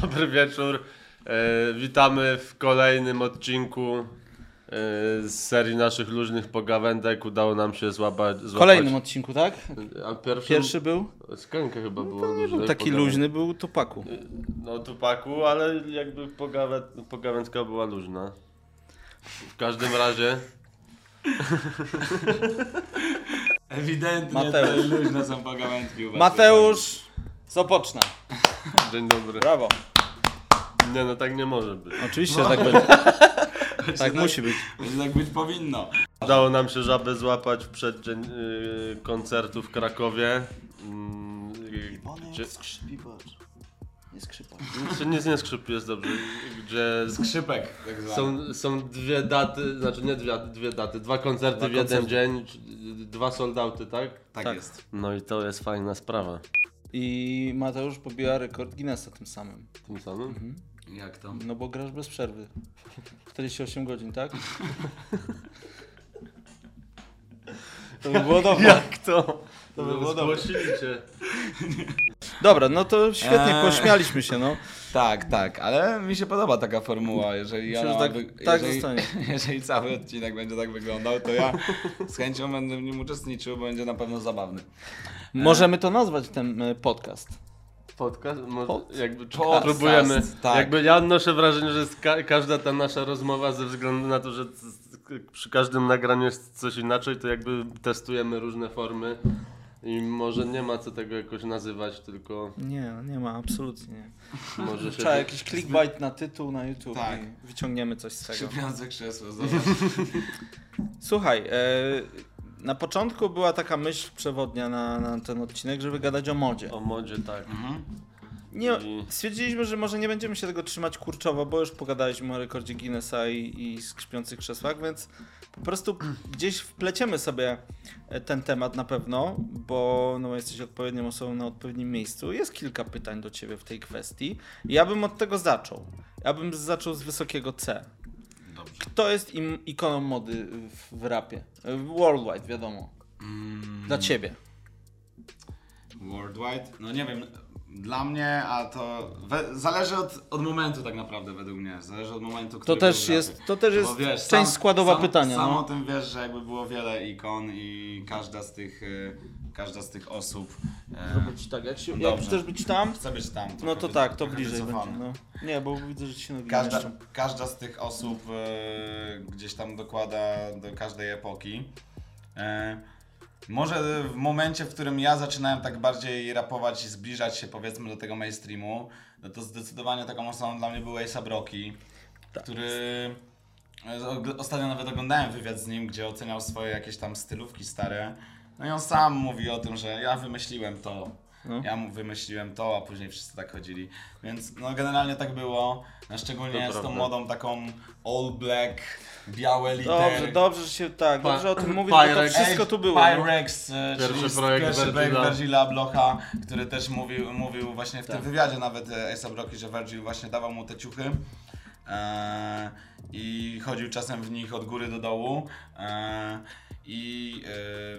Dobry wieczór. E, witamy w kolejnym odcinku e, z serii naszych luźnych pogawędek. Udało nam się złapać. W kolejnym odcinku, tak? A pierwszy, Pierwszy był? Skanka chyba było. To nie był taki pogawędek. luźny, był Tupaku. No Tupaku, ale jakby pogawę, pogawędka była luźna. W każdym razie. Ewidentnie Mateusz. to luźne są pogawędki. Mateusz Sopoczna. Dzień dobry. Brawo. Nie no tak nie może być. Oczywiście, tak będzie. Tak musi być. Tak być powinno. Udało nam się żabę złapać w przeddzień y, koncertu w Krakowie. Mm, y, gdzie, Nie skrzypa. Nic- Nic nie skrzypi, jest dobrze. Gdzie Skrzypek tak zwany. są, są dwie daty, znaczy nie dwie, dwie daty, dwa koncerty Dwa w jeden koncerty. dzień, dwa soldauty, tak? Tak, tak. jest. No i to jest fajna sprawa. I Mateusz pobiła rekord Guinnessa tym samym. Tym samym? Jak to? No bo grasz bez przerwy. 48 godzin, tak? To by było dobre. Jak to? To by było dobre. zgłosili cię. Dobra, no to świetnie, Eee. pośmialiśmy się, no. Tak, tak, ale mi się podoba taka formuła, jeżeli Myślę, ona tak- wy- tak jeżeli, zostanie. jeżeli cały odcinek będzie tak wyglądał, to ja z chęcią będę w nim uczestniczył, bo będzie na pewno zabawny. Możemy to nazwać ten podcast. Podcast? Może, Pod- jakby Podcast, próbujemy. tak. Jakby ja odnoszę wrażenie, że ka każda ta nasza rozmowa ze względu na to, że przy każdym nagraniu jest coś inaczej, to jakby testujemy różne formy. I może nie ma co tego jakoś nazywać, tylko Nie, nie ma, absolutnie nie. może się. Trzeba jakiś clickbait na tytuł na YouTube Tak. i wyciągniemy coś z tego. Skrzypiące krzesło, zobacz. Słuchaj, e, na początku była taka myśl przewodnia na, na ten odcinek, żeby gadać o modzie. O modzie tak. Mhm. Nie, stwierdziliśmy, że może nie będziemy się tego trzymać kurczowo, bo już pogadaliśmy o rekordzie Guinnessa i, i skrzypiących krzesłach, więc po prostu gdzieś wpleciemy sobie e, ten temat na pewno, bo no, jesteś odpowiednią osobą na odpowiednim miejscu. Jest kilka pytań do ciebie w tej kwestii. Ja bym od tego zaczął. Ja bym zaczął z wysokiego C. Dobrze. Kto jest im, ikoną mody w, w rapie? E, Worldwide, wiadomo. Mm, Dla ciebie. Worldwide? No nie wiem, dla mnie, a to we, zależy od, od momentu tak naprawdę według mnie. Zależy od momentu, To który też był jest, to też jest wiesz, część sam- składowa sam, pytania. Sam no. o tym wiesz, że jakby było wiele ikon i każda z tych, y, każda z tych osób e, Zrobić tak, jak, się, jak chcesz być tam, chce być tam. no to tak, to bliżej wycofany. będzie. No. Nie, bo widzę, że ci się nogi Każda, każda z tych osób e, gdzieś tam dokłada do każdej epoki. E, może w momencie, w którym ja zaczynałem tak bardziej rapować i zbliżać się powiedzmy do tego mainstreamu, no to zdecydowanie taką osobą dla mnie był A$AP Rocky, Tak. który e, ostatnio nawet oglądałem wywiad z nim, gdzie oceniał swoje jakieś tam stylówki stare. No i on sam mówi o tym, że ja wymyśliłem to, No. ja mu wymyśliłem to, a później wszyscy tak chodzili. Więc no generalnie tak było, no, szczególnie To z tą modą taką all black, białe litery. Dobrze, dobrze, że się tak, Pa- dobrze o tym mówisz, bo to wszystko tu było. Pyrex, e, Pierwszy czyli projekt pierwszy projekt Virgila. Blocha, który też mówił, mówił właśnie w Tak. tym wywiadzie nawet e, A$AP Rocky, że Virgil właśnie dawał mu te ciuchy. E, I chodził czasem w nich od góry do dołu. I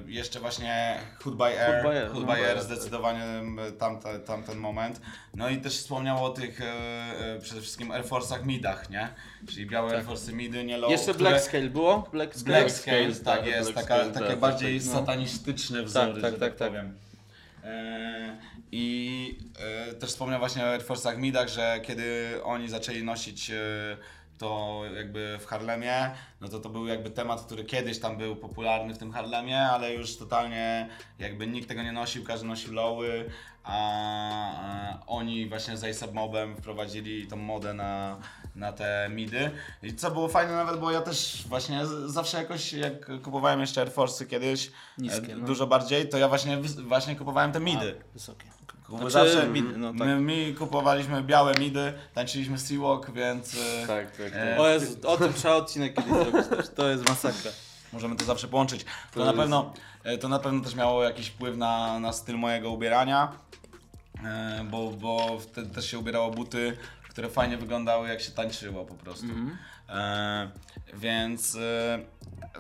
e, jeszcze właśnie Hood by Air, Hood by Air, Hood no. by Air zdecydowanie tamte, tamten moment. No i też wspomniał o tych e, e, przede wszystkim Air Force'ach midach, nie? Czyli białe Air Force'y midy, nie low, Jeszcze które- Black Scale było? Black Scale? Black Scale, Scale, tak tak, jest, Black taka, Scale, takie tak, bardziej tak, no. satanistyczne wzory, tak, tak, tak, tak. powiem. I też wspomniał właśnie o Air Force'ach Midach, że kiedy oni zaczęli nosić to jakby w Harlemie, no to to był jakby temat, który kiedyś tam był popularny w tym Harlemie, ale już totalnie jakby nikt tego nie nosił, każdy nosił lowy, a, oni właśnie z A$AP Mobem wprowadzili tą modę na, na te midy. I co było fajne nawet, bo ja też właśnie zawsze jakoś jak kupowałem jeszcze Air Force'y kiedyś, Niskie, e, no. dużo bardziej, to ja właśnie, właśnie kupowałem te midy. A, Wysokie. Bo Znaczy, zawsze midy, no tak. my, my kupowaliśmy białe midy, tańczyliśmy Seawalk, więc e, Tak, tak, E, tak. O Jezu, o tym trzeba odcinek kiedyś zrobić też. To jest masakra. możemy to zawsze połączyć. To, To na pewno, e, to na pewno też miało jakiś wpływ na, na styl mojego ubierania, e, bo, bo wtedy też się ubierało buty, które fajnie wyglądały jak się tańczyło po prostu. E, więc, e,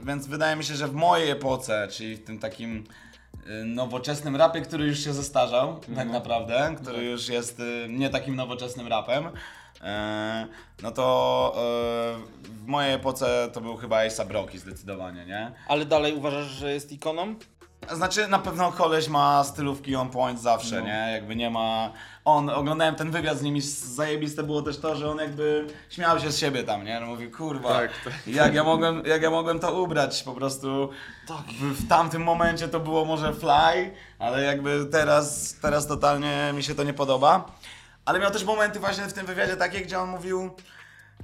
więc wydaje mi się, że w mojej epoce, czyli w tym takim nowoczesnym rapie, który już się zestarzał, tak Mhm. naprawdę, który już jest y, nie takim nowoczesnym rapem. E, no to e, w mojej epoce to był chyba A$AP Rocky zdecydowanie, nie? Ale dalej uważasz, że jest ikoną? Znaczy na pewno koleś ma stylówki on point zawsze, No. nie? Jakby nie ma... On, oglądałem ten wywiad z nimi, zajebiste było też to, że on jakby śmiał się z siebie tam, nie? No mówił, kurwa, Tak, jak, ja mogłem, jak ja mogłem to ubrać, po prostu w, w tamtym momencie to było może fly, ale jakby teraz, teraz totalnie mi się to nie podoba. Ale miał też momenty właśnie w tym wywiadzie takie, gdzie on mówił,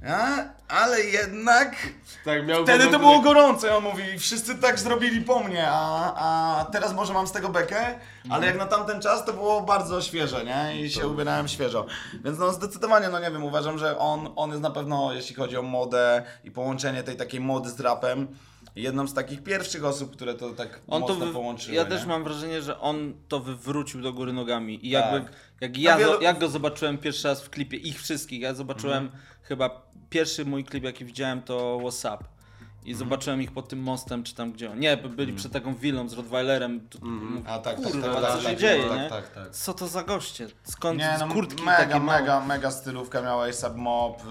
a, ale jednak... Tak, miał Wtedy to było gorąco i on mówi, wszyscy tak zrobili po mnie, a, a teraz może mam z tego bekę, ale jak na tamten czas to było bardzo świeże, nie? I się ubierałem świeżo. Więc no zdecydowanie, no nie wiem, uważam, że on, on jest na pewno, jeśli chodzi o modę i połączenie tej takiej mody z rapem, jedną z takich pierwszych osób, które to tak On to mocno wy... połączyły. Ja nie? też mam wrażenie, że on to wywrócił do góry nogami. I Tak. jakby, jak ja wielu- jak go zobaczyłem pierwszy raz w klipie, ich wszystkich, ja zobaczyłem Mhm. Chyba pierwszy mój klip, jaki widziałem, to WhatsApp. I Mhm. zobaczyłem ich pod tym mostem, czy tam gdzie. Nie, byli przed taką willą z Rottweilerem. Tu- mówię, A tak, tak, Kurwa, tak, tak, co się tak, dzieje, tak, nie? tak, tak. Co to za goście? Skąd Nie, no kurtki mega, takie małe? mega, mega stylówka miała ASAP Mob,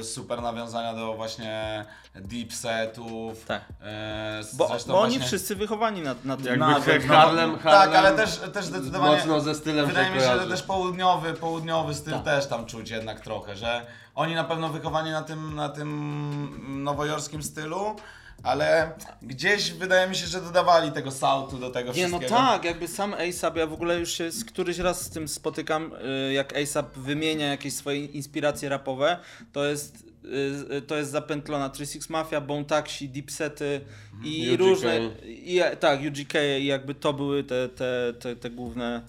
y, super nawiązania do właśnie deep setów. Tak. y, Bo, bo oni właśnie- wszyscy wychowani na, na tym. Jakby Na- no, Harlem, Tak, Harlem ale też, też zdecydowanie. mocno ze stylem Wydaje mi się, że też południowy, południowy styl Tak. też tam czuć jednak trochę, że oni na pewno wychowani na tym, na tym nowojorskim stylu, ale gdzieś wydaje mi się, że dodawali tego sautu do tego Nie, no wszystkiego. tak, jakby sam ASAP, ja w ogóle już się z któryś raz z tym spotykam, y, jak ASAP wymienia jakieś swoje inspiracje rapowe, to jest, y, y, to jest zapętlona 36 Mafia, Bone Taxi, Dipsety i UGK. różne, i, tak, UGK i jakby to były te, te, te, te główne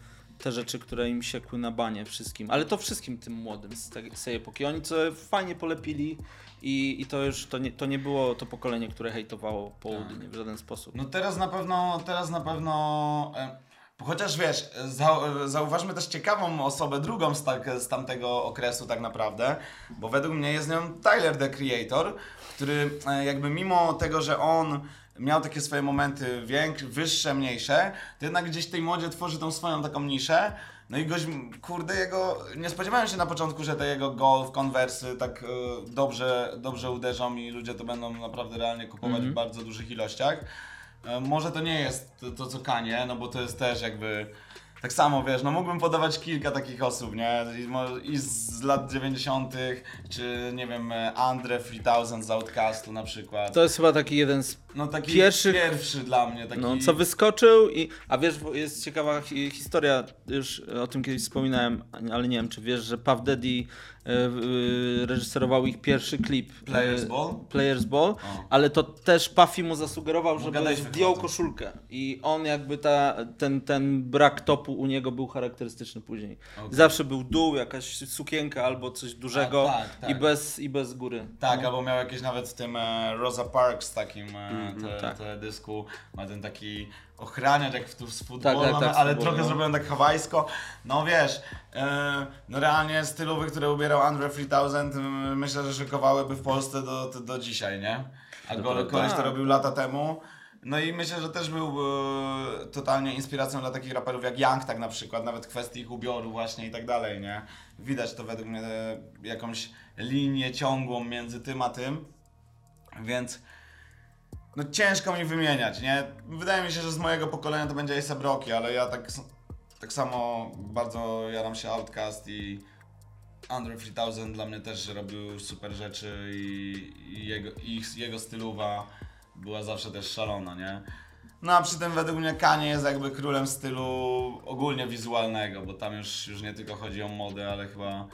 te rzeczy, które im siekły na banie wszystkim, ale to wszystkim tym młodym z tej, z tej epoki. Oni co fajnie polepili i, i to już, to nie, to nie było to pokolenie, które hejtowało południe w żaden sposób. No teraz na pewno, teraz na pewno. Chociaż wiesz, zau, zauważmy też ciekawą osobę, drugą z, tak, z tamtego okresu tak naprawdę, bo według mnie jest nią Tyler the Creator, który e, jakby mimo tego, że on miał takie swoje momenty większe, wyższe, mniejsze, to jednak gdzieś w tej modzie tworzy tą swoją taką niszę. No i gość, kurde, jego. Nie spodziewałem się na początku, że te jego golf, konwersy tak e, dobrze, dobrze uderzą i ludzie to będą naprawdę realnie kupować w bardzo dużych ilościach. E, Może to nie jest to, to co Kanie, no bo to jest też jakby. Tak samo wiesz, no mógłbym podawać kilka takich osób, nie? I, mo- I z lat 90., czy nie wiem, e, Andre 3000 z Outcastu na przykład. To jest chyba taki jeden z no taki pierwszych- pierwszy dla mnie, taki. No, co wyskoczył i... A wiesz, bo jest ciekawa hi historia, już o tym kiedyś wspominałem, ale nie wiem, czy wiesz, że Puff Daddy reżyserował ich pierwszy klip. Players e, Ball? Players Ball, ale to też Puffy mu zasugerował, żeby gadaliśmy zdjął o koszulkę. I on jakby ta, ten, ten brak topu u niego był charakterystyczny później. Okej. Zawsze był dół, jakaś sukienka albo coś dużego A, tak, tak. i bez, i bez góry. Tak, albo miał jakieś nawet w tym e, Rosa Parks takim e, no te, tak. teledysku, ma ten taki ochraniacz jak w, z futbolu, Tak, tak, tak, z ale futbolu, trochę no. zrobiłem tak hawajsko. No wiesz, e, no realnie stylowy, które ubierał Andre 3000 m, myślę, że szykowałyby w Polsce do, do, do dzisiaj, nie? A No go, to koleś to tak. robił lata temu. No i myślę, że też był e, totalnie inspiracją dla takich raperów jak Young tak na przykład, nawet kwestii ich ubioru właśnie i tak dalej, nie? Widać to według mnie e, jakąś linię ciągłą między tym a tym, więc no ciężko mi wymieniać, nie? Wydaje mi się, że z mojego pokolenia to będzie A$AP Rocky, ale ja tak, tak samo bardzo jaram się Outcast i Andre 3000 dla mnie też robił super rzeczy i, i jego, ich, jego stylowa była zawsze też szalona, nie? No a przy tym według mnie Kanye jest jakby królem stylu ogólnie wizualnego, bo tam już, już nie tylko chodzi o modę, ale chyba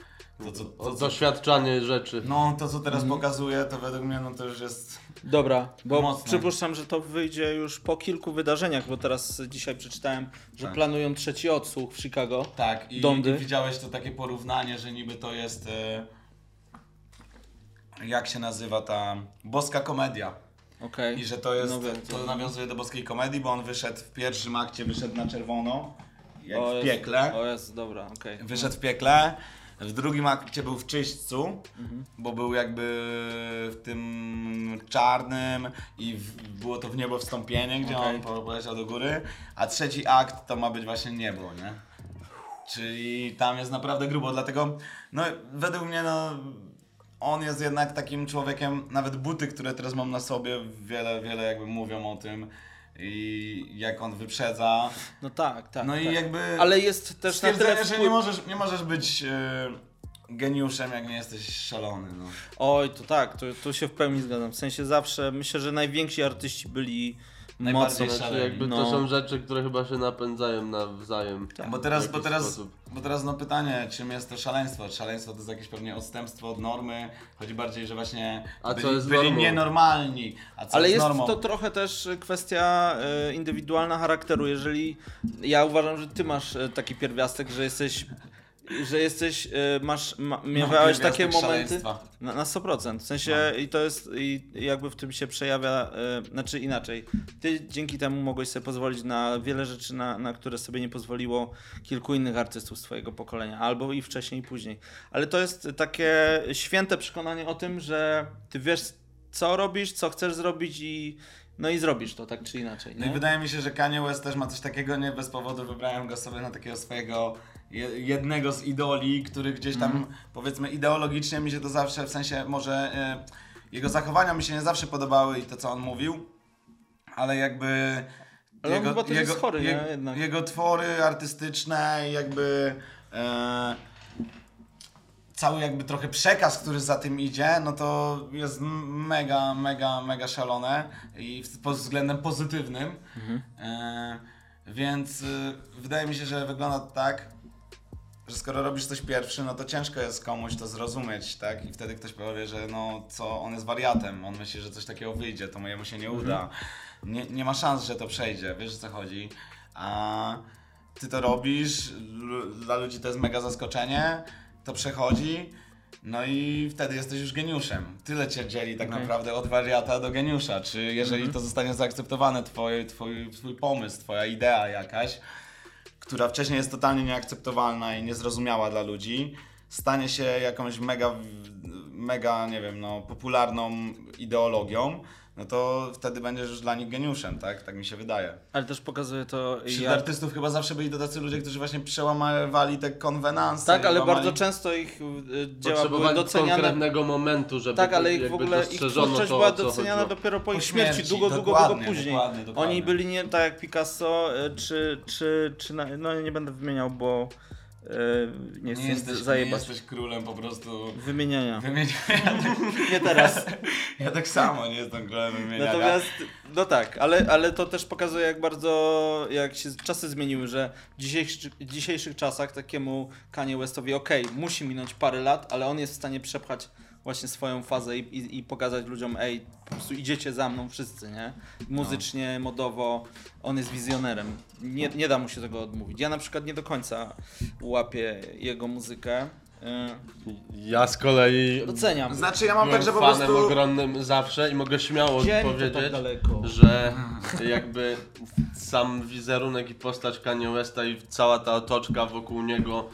to co, O to, doświadczanie rzeczy. no, to, co teraz pokazuje, to według mnie no, to już jest... Dobra, bo Mocne. przypuszczam, że to wyjdzie już po kilku wydarzeniach, bo teraz dzisiaj przeczytałem, że Tak. planują trzeci odsłuch w Chicago. Tak, i, Dondy. i widziałeś to takie porównanie, że niby to jest... E, jak się nazywa ta... Boska komedia. Okej. I że to jest, No to nawiązuje do boskiej komedii, bo on wyszedł w pierwszym akcie, wyszedł na czerwono, jak O w jest- piekle. O jest, dobra, okej. Wyszedł w piekle. W drugim akcie był w czyśćcu, bo był jakby w tym czarnym i w, było to w niebo wstąpienie, gdzie Okej. on po- poleciał do góry, a trzeci akt to ma być właśnie niebo, nie? Czyli tam jest naprawdę grubo, dlatego no według mnie no on jest jednak takim człowiekiem, nawet buty, które teraz mam na sobie, wiele, wiele jakby mówią o tym i jak on wyprzedza. No tak, tak. No tak. i jakby Ale jest też na tyle że nie możesz, nie możesz być e, geniuszem, jak nie jesteś szalony. No. Oj, to tak, to, tu się w pełni zgadzam. W sensie zawsze, myślę, że najwięksi artyści byli Najbardziej mocno... Znaczy, jakby No. to są rzeczy, które chyba się napędzają nawzajem. Tak. Bo teraz, bo teraz, sposób. bo teraz no pytanie, czym jest to szaleństwo? Szaleństwo to jest jakieś pewnie odstępstwo od normy. Chodzi bardziej, że właśnie A byli, co jest byli normą? nienormalni. A co Ale jest, normą? to trochę też kwestia e, indywidualna charakteru. Jeżeli ja uważam, że ty masz e, taki pierwiastek, że jesteś, że jesteś, e, masz, ma, miewałeś takie pierwiastek momenty na, na 100%. W sensie i to jest, i jakby w tym się przejawia, e, znaczy inaczej. Ty dzięki temu mogłeś sobie pozwolić na wiele rzeczy, na, na które sobie nie pozwoliło kilku innych artystów z twojego pokolenia, albo i wcześniej i później. Ale to jest takie święte przekonanie o tym, że ty wiesz, co robisz, co chcesz zrobić i no i zrobisz to tak czy inaczej. No i Nie? wydaje mi się, że Kanye West też ma coś takiego, nie bez powodu wybrałem go sobie na takiego swojego je- jednego z idoli, który gdzieś tam Mhm. powiedzmy ideologicznie mi się to zawsze, w sensie może e, jego zachowania mi się nie zawsze podobały i to co on mówił, ale jakby Ale on jego, chyba jego, chory, nie? jego, twory artystyczne i jakby e, cały jakby trochę przekaz, który za tym idzie, no to jest mega, mega, mega szalone i pod względem pozytywnym. E, więc wydaje mi się, że wygląda to tak, że skoro robisz coś pierwszy, no to ciężko jest komuś to zrozumieć, tak? I wtedy ktoś powie, że no co, on jest wariatem, on myśli, że coś takiego wyjdzie, to mojemu się nie uda. Nie, nie ma szans, że to przejdzie, wiesz o co chodzi. A ty to robisz, dla ludzi to jest mega zaskoczenie, to przechodzi, no i wtedy jesteś już geniuszem. Tyle cię dzieli tak Okej. naprawdę od wariata do geniusza. Czy jeżeli to zostanie zaakceptowane, twoje, twój, twój pomysł, twoja idea jakaś, która wcześniej jest totalnie nieakceptowalna i niezrozumiała dla ludzi, stanie się jakąś mega, mega, nie wiem, no, popularną ideologią, no to wtedy będziesz już dla nich geniuszem, tak? Tak mi się wydaje. Ale też pokazuje to Wśród jak... artystów chyba zawsze byli to tacy ludzie, którzy właśnie przełamywali te konwenansy. Tak, ale łamali- bardzo często ich y, dzieła były doceniane konkretnego momentu, żeby Tak, ale ich w ogóle ich twórczość to, była doceniana dopiero po ich śmierci, śmierci, długo, długo, długo później. dokładnie, dokładnie. Oni byli nie tak jak Picasso, y, czy, czy, czy na, no nie będę wymieniał, bo y, nie Nie jesteś, nie jesteś królem po prostu wymieniania. wymieniania. Nie teraz. Ja tak samo nie jestem królem wymieniania. Natomiast, no tak, ale, ale to też pokazuje jak bardzo, jak się czasy zmieniły, że w dzisiejszych, w dzisiejszych czasach takiemu Kanye Westowi, okej, musi minąć parę lat, ale on jest w stanie przepchać właśnie swoją fazę i, i, i pokazać ludziom, ej, po prostu idziecie za mną wszyscy, nie? Muzycznie, modowo, on jest wizjonerem. Nie, nie da mu się tego odmówić. Ja na przykład nie do końca łapię jego muzykę. Yy, Ja z kolei Doceniam. Znaczy ja mam byłem tak, że po fanem prostu... ogromnym zawsze i mogę śmiało to tak powiedzieć, daleko. że jakby sam wizerunek i postać Kanye Westa i cała ta otoczka wokół niego,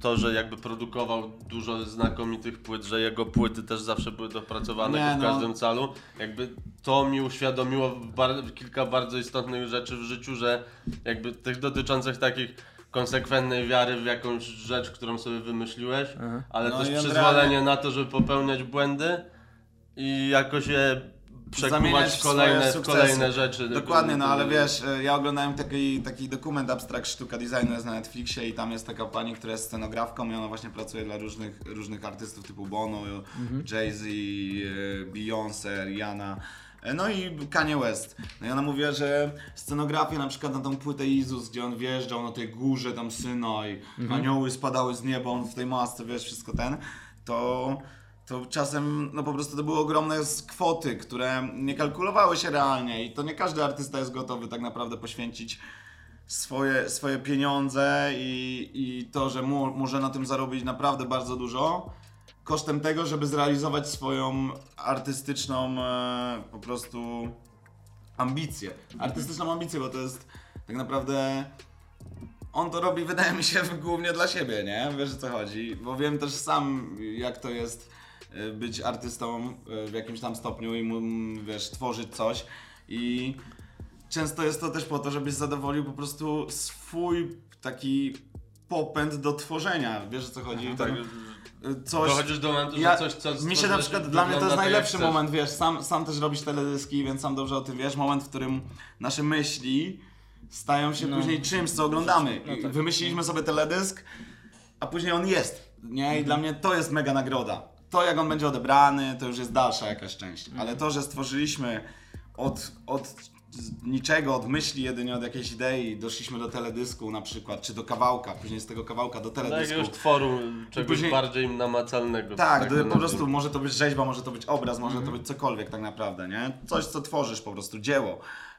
to, że jakby produkował dużo znakomitych płyt, że jego płyty też zawsze były dopracowane Nie, w no. każdym calu, jakby to mi uświadomiło bar- kilka bardzo istotnych rzeczy w życiu, że jakby tych dotyczących takich konsekwentnej wiary w jakąś rzecz, którą sobie wymyśliłeś, Aha. ale No też przyzwolenie na to, żeby popełniać błędy i jakoś je przekuwać w kolejne, w kolejne rzeczy. Dokładnie, no ale wiesz, e, ja oglądałem taki, taki dokument Abstract Sztuka Designu jest na Netflixie i tam jest taka pani, która jest scenografką i ona właśnie pracuje dla różnych, różnych artystów typu Bono, Jay-Z, e, Beyoncé, Rihanna. No i Kanye West. No i ona mówiła, że scenografię na przykład na tą płytę Izus, gdzie on wjeżdżał na tej górze tam Synaj, anioły spadały z nieba, on w tej masce, wiesz, wszystko ten, to to czasem no po prostu to były ogromne kwoty, które nie kalkulowały się realnie i to nie każdy artysta jest gotowy tak naprawdę poświęcić swoje, swoje pieniądze i, i to, że mu, może na tym zarobić naprawdę bardzo dużo kosztem tego, żeby zrealizować swoją artystyczną e, po prostu ambicję. Artystyczną ambicję, bo to jest tak naprawdę on to robi, wydaje mi się, głównie dla siebie, nie? Wiesz o co chodzi? Bo wiem też sam, jak to jest y, być artystą y, w jakimś tam stopniu i mu, wiesz, tworzyć coś i często jest to też po to, żebyś zadowolił po prostu swój taki popęd do tworzenia, wiesz o co chodzi? Tak, Tam, y, coś... dochodzisz do momentu, że Ja, coś, co mi się na przykład, dla mnie to jest tak, jak najlepszy moment, wiesz, sam, sam też robisz teledyski, więc sam dobrze o tym wiesz, moment, w którym nasze myśli stają się No. później czymś, co oglądamy. No tak. Wymyśliliśmy sobie teledysk, a później on jest, nie? I dla mnie to jest mega nagroda. To jak on będzie odebrany, to już jest dalsza jakaś część, Mhm. ale to, że stworzyliśmy od, od niczego, od myśli jedynie, od jakiejś idei, doszliśmy do teledysku na przykład, czy do kawałka, później z tego kawałka do Do teledysku. jakiegoś tworu, czegoś później- bardziej namacalnego. Tak, to po prostu może to być rzeźba, może to być obraz, może Mhm. to być cokolwiek tak naprawdę, nie? Coś, co tworzysz po prostu, dzieło.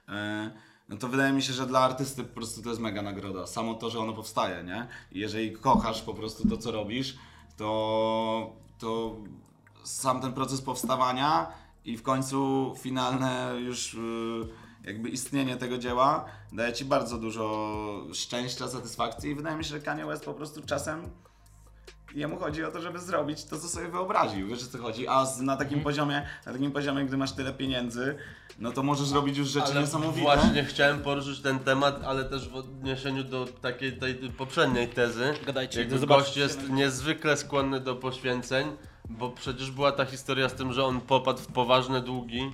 E, No to wydaje mi się, że dla artysty po prostu to jest mega nagroda. Samo to, że ono powstaje, nie? I jeżeli kochasz po prostu to, co robisz, to, to sam ten proces powstawania i w końcu finalne już y, jakby istnienie tego dzieła daje ci bardzo dużo szczęścia, satysfakcji i wydaje mi się, że Kanye West po prostu czasem jemu chodzi o to, żeby zrobić to, co sobie wyobraził, wiesz o co chodzi, a z, na takim poziomie, na takim poziomie, gdy masz tyle pieniędzy, no to możesz robić już rzeczy Ale niesamowite. właśnie chciałem poruszyć ten temat, ale też w odniesieniu do takiej tej poprzedniej tezy. Gadajcie, Jakby zobaczcie. gość jest niezwykle skłonny do poświęceń, bo przecież była ta historia z tym, że on popadł w poważne długi,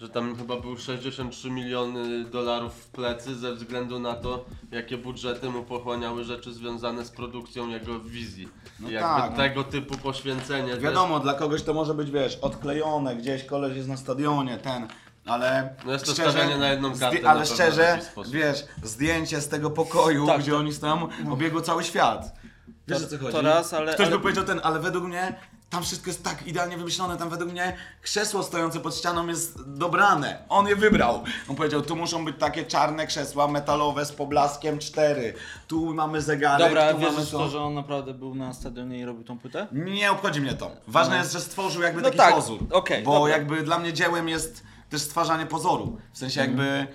że tam chyba był 63 miliony dolarów w plecy ze względu na to, jakie budżety mu pochłaniały rzeczy związane z produkcją jego wizji. No I jakby tak, no. tego typu poświęcenie też- Wiadomo, dla kogoś to może być, wiesz, odklejone, gdzieś koleś jest na stadionie, ten, ale No jest to szczerze, stawianie na jedną kartę ale szczerze, wiesz, zdjęcie z tego pokoju, Tak, gdzie tak. oni stoją, obiegł cały świat. Wiesz To- o co chodzi? to raz, ale- Ktoś ale- by powiedział ten, ale według mnie tam wszystko jest tak idealnie wymyślone, tam według mnie krzesło stojące pod ścianą jest dobrane. On je wybrał. On powiedział, tu muszą być takie czarne krzesła metalowe z poblaskiem 4. Tu mamy zegarek, Dobra, tu mamy wierzysz to. to, że on naprawdę był na stadionie i robił tą płytę? Nie obchodzi mnie to. Ważne jest, że stworzył jakby No taki tak, pozór. okej, bo dobra. jakby dla mnie dziełem jest też stwarzanie pozoru. W sensie Mhm. jakby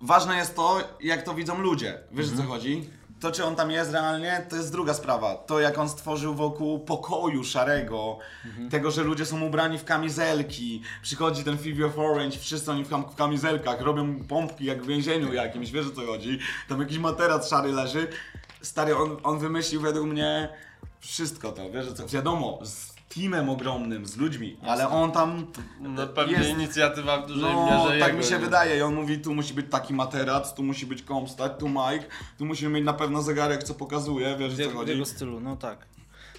ważne jest to, jak to widzą ludzie. Wiesz Mhm. o co chodzi? To, czy on tam jest realnie, to jest druga sprawa. To, jak on stworzył wokół pokoju szarego, Mhm. tego, że ludzie są ubrani w kamizelki, przychodzi ten Phoebe of Orange, wszyscy oni w, kam- w kamizelkach, robią pompki jak w więzieniu jakimś, wiesz o co chodzi? Tam jakiś materac szary leży. Stary, on, on wymyślił według mnie wszystko to, wiesz co? Wiadomo, z teamem ogromnym, z ludźmi, ale on tam... No pewnie jest- inicjatywa w dużej No, mierze tak jego, mi się nie? wydaje. I on mówi, tu musi być taki materac, tu musi być komstać, tu Mike, tu musimy mieć na pewno zegarek, co pokazuje, wiesz W, co jego- w chodzi? jego stylu, no tak.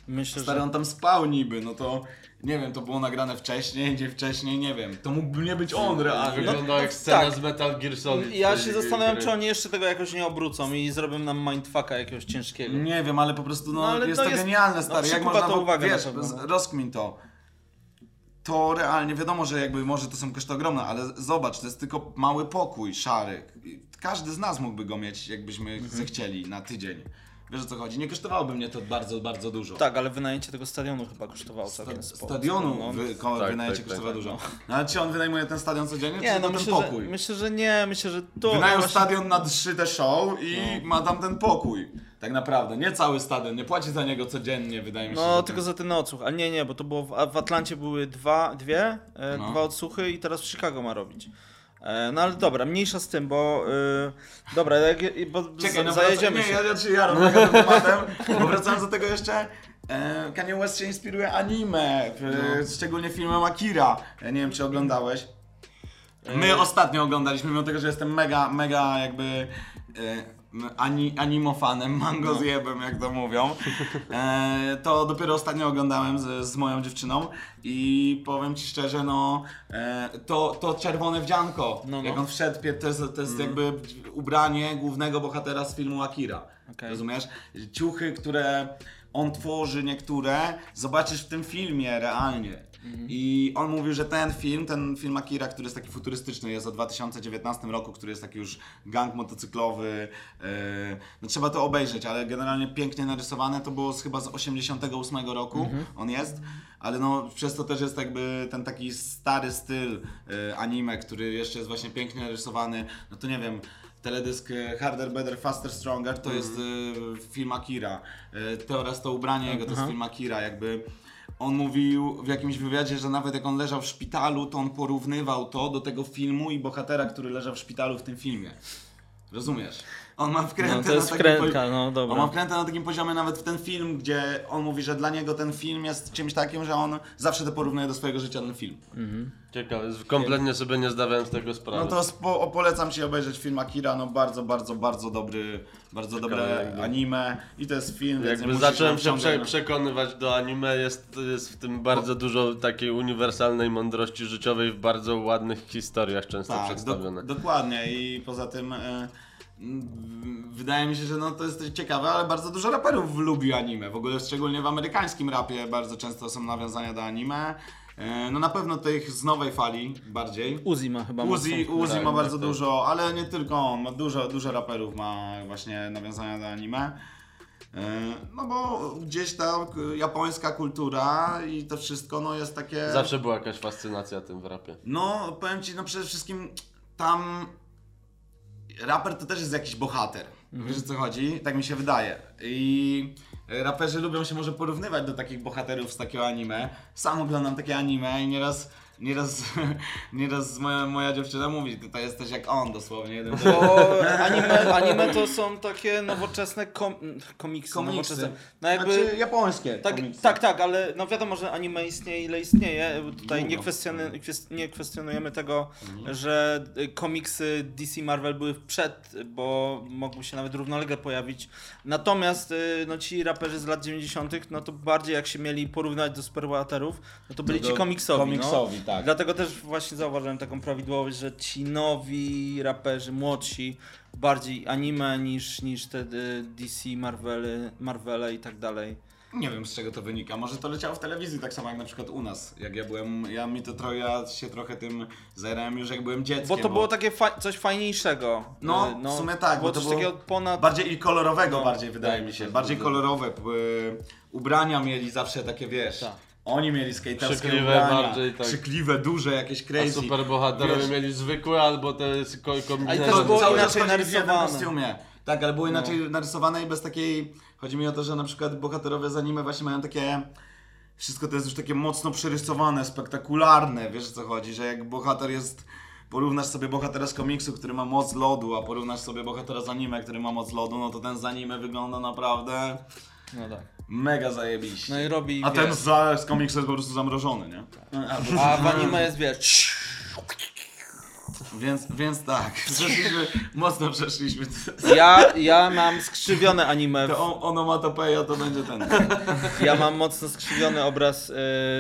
Myślę, Stary, że... on tam spał niby, no to nie wiem, to było nagrane wcześniej, gdzie wcześniej, nie wiem. To mógłby nie być on realnie. Wyglądał No, jak scena tak. z Metal Gear Solid. Ja się zastanawiam, czy oni jeszcze tego jakoś nie obrócą i zrobią nam mindfucka jakiegoś ciężkiego. Nie wiem, ale po prostu no, No, ale jest to to, jest- genialne, no, stary. Jak przykuwa można, to uwagę wiesz, no. rozkmin to. To realnie, wiadomo, że jakby może to są koszty ogromne, ale zobacz, to jest tylko mały pokój, szary. Każdy z nas mógłby go mieć, jakbyśmy Mhm. zechcieli na tydzień. Wiesz o co chodzi? Nie kosztowałoby mnie to bardzo, bardzo dużo. Tak, ale wynajęcie tego stadionu chyba kosztowało Sta- całkiem sporo. stadionu No. wy, ko, Tak, wynajęcie tak, kosztowa tak, dużo. no. No ale czy on wynajmuje ten stadion codziennie, czy Nie, no tylko myślę ten że, pokój? myślę, że nie, myślę, że to... Wynajął no właśnie- stadion na trzy te show i ma tam ten pokój. Tak naprawdę, nie cały stadion, nie płaci za niego codziennie, wydaje mi się. No, że tylko to- za ten odsłuch, ale nie, nie, bo to było w, a w Atlancie były dwa, dwie, e, No. dwa odsłuchy i teraz w Chicago ma robić. E, no ale dobra, mniejsza z tym, bo y, dobra, jak, bo Czekaj, no zajedziemy wracam, się. Nie, ja się jaram tematem, bo wracając do tego jeszcze, e, Kanye West się inspiruje anime, No. szczególnie filmem Akira. Ja nie wiem, czy oglądałeś. My ostatnio oglądaliśmy, mimo tego, że jestem mega, mega jakby ani, animofanem, mango No. zjebem, jak to mówią. E, to dopiero ostatnio oglądałem z, z moją dziewczyną i powiem ci szczerze, no e, to, to czerwone wdzianko, No, no. jak on wszedł, to jest, to jest jakby ubranie głównego bohatera z filmu Akira. Okej. Rozumiesz? Ciuchy, które on tworzy niektóre, zobaczysz w tym filmie realnie. I on mówił, że ten film, ten film Akira, który jest taki futurystyczny, jest o 2019 roku, który jest taki już gang motocyklowy. Yy, no trzeba to obejrzeć, ale generalnie pięknie narysowane. To było chyba z 88 roku, on jest. Ale no przez to też jest jakby ten taki stary styl yy, anime, który jeszcze jest właśnie pięknie narysowany. No to nie wiem, teledysk e, Harder, Better, Faster, Stronger, to jest e, film Akira. E, to oraz to ubranie jego to jest film Akira, jakby on mówił w jakimś wywiadzie, że nawet jak on leżał w szpitalu, to on porównywał to do tego filmu i bohatera, który leżał w szpitalu w tym filmie. Rozumiesz? On ma wkrętę No to jest na takim wkrętka, no on ma dobra. wkrętę na takim poziomie nawet w ten film, gdzie on mówi, że dla niego ten film jest czymś takim, że on zawsze to porównuje do swojego życia ten film. Ciekawe, kompletnie sobie nie zdawałem z tego sprawy. No to spo, polecam ci obejrzeć film Akira, no bardzo, bardzo, bardzo dobry, bardzo dobre jakby- anime i to jest film, Jakby zacząłem się prze, przekonywać do anime, jest, jest w tym bardzo dużo takiej uniwersalnej mądrości życiowej w bardzo ładnych historiach często Tak, przedstawione. do, dokładnie i poza tym mm, wydaje mi się, że no to jest ciekawe, ale bardzo dużo raperów lubi anime. W ogóle szczególnie w amerykańskim rapie bardzo często są nawiązania do anime. E, no na pewno tych z nowej fali bardziej. Uzi ma chyba Uzi, Uzi tak, ma tak, bardzo tak. dużo, ale nie tylko on, ma dużo, dużo raperów ma właśnie nawiązania do anime. E, No bo gdzieś ta japońska kultura i to wszystko no jest takie... Zawsze była jakaś fascynacja tym w rapie. No, powiem ci, no przede wszystkim tam raper to też jest jakiś bohater. Wiesz o co chodzi? Tak mi się wydaje. I raperzy lubią się może porównywać do takich bohaterów z takiego anime. Sam oglądam takie anime i nieraz, nieraz, nieraz moja, moja dziewczyna mówi, tutaj jesteś jak on dosłownie. Jeden Bo anime, anime to są takie nowoczesne kom, komiksy, Komiksy. nowoczesne. No jakby... Znaczy japońskie Tak, komiksy. tak, tak, ale no wiadomo, że anime istnieje ile istnieje. Tutaj nie, kwestionujemy, nie kwestionujemy tego, że y, komiksy DC Marvel były przed, bo mogły się nawet równolegle pojawić. Natomiast y, no, ci raperzy z lat 90., no to bardziej jak się mieli porównać do superbohaterów, no to byli do ci komiksowi. komiksowi, no. Tak. Dlatego też właśnie zauważyłem taką prawidłowość, że ci nowi raperzy, młodsi, bardziej anime niż, niż te y, DC, Marvele, Marvele i tak dalej. Nie wiem z czego to wynika. Może to leciało w telewizji tak samo jak na przykład u nas. Jak ja byłem, ja mi to trochę, ja się trochę tym zajrałem już jak byłem dzieckiem. Bo to było takie fa- coś fajniejszego. No, Y, w sumie tak, Było bo to było ponad... Bardziej i kolorowego No, bardziej wydaje tak, mi się. to Bardziej jest kolorowe. p- ubrania mieli zawsze takie, wiesz. Tak. Oni mieli skaterskie Krzykliwe ubrania. bardziej, tak. Krzykliwe, duże, jakieś A crazy. superbohaterowie Wiesz, mieli zwykłe albo te ko- Ale też było cały inaczej czas w jednym kostiumie. Tak, ale było No. inaczej narysowane i bez takiej... Chodzi mi o to, że na przykład bohaterowie z anime właśnie mają takie... Wszystko to jest już takie mocno przerysowane, spektakularne, wiesz o co chodzi, że jak bohater jest... Porównasz sobie bohatera z komiksu, który ma moc lodu, a porównasz sobie bohatera z anime, który ma moc lodu, no to ten z anime wygląda naprawdę No tak. Mega zajebiście. No i robi, A ten wiesz, z, z komiksu jest po prostu zamrożony, nie? Albo- a w anime jest, wiesz... Więc, więc tak, przeszliśmy, mocno przeszliśmy. Ja, ja mam skrzywione anime. To on, onomatopeja to będzie ten. Ja mam mocno skrzywiony obraz y,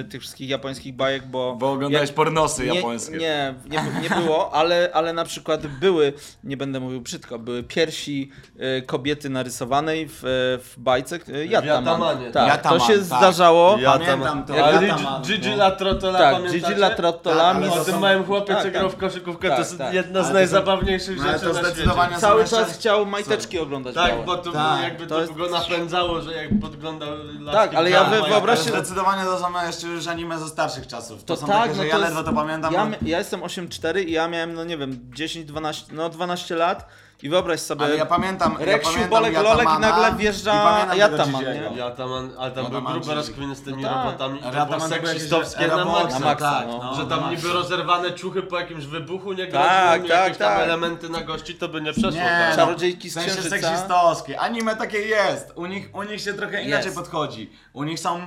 tych wszystkich japońskich bajek, bo... Bo oglądałeś jak- pornosy nie, japońskie. Nie, nie, nie było, ale, ale na przykład były, nie będę mówił brzydko, były piersi y, kobiety narysowanej w, w bajce y, Yataman. Yatamanie. Tak, Yataman, to się tak. zdarzało. Ja Pamiętam to. Ale Yataman, Gigi- no. La Trottola Tak, pamiętacie? Gigi La Trottola, Tak, O to tym są- małym chłopie, Tak, co tak. grał w koszykówkę, Tak, to jest tak. jedna Ale z to są- najzabawniejszych no, ale rzeczy to na świecie. Cały jeszcze- czas chciał majteczki oglądać Tak, białe. bo to Tak, jakby to to, jest- go napędzało, że jak podglądał Tak, ale ja wyobraźcie- Zdecydowanie to są jeszcze już anime ze starszych czasów. To, To są tak, takie, no że to ja jest- ledwo to pamiętam. Ja, ja jestem 8,4 i ja miałem, no nie wiem, 10-12, no 12 lat i wyobraź sobie, Ale ja pamiętam, ja Reksiu, pamiętam Bolek, Lolek i nagle wjeżdża i Gigiego. nie? Ja tam, ale tam grube Gigi. rozkminy z tymi No tak. robotami i to Yataman było to były jakieś seksistowskie na maksa. Na maksa, tak, no. no. Że tam niby rozerwane ciuchy po jakimś wybuchu nie Tak, groziły, tak, jakieś tam tak. elementy na gości, to by nie przeszło. Nie, tak. no, Czarodziejki z w sensie seksistowskie. Anime takie jest. U nich, u nich się trochę inaczej Jest. podchodzi. U nich są.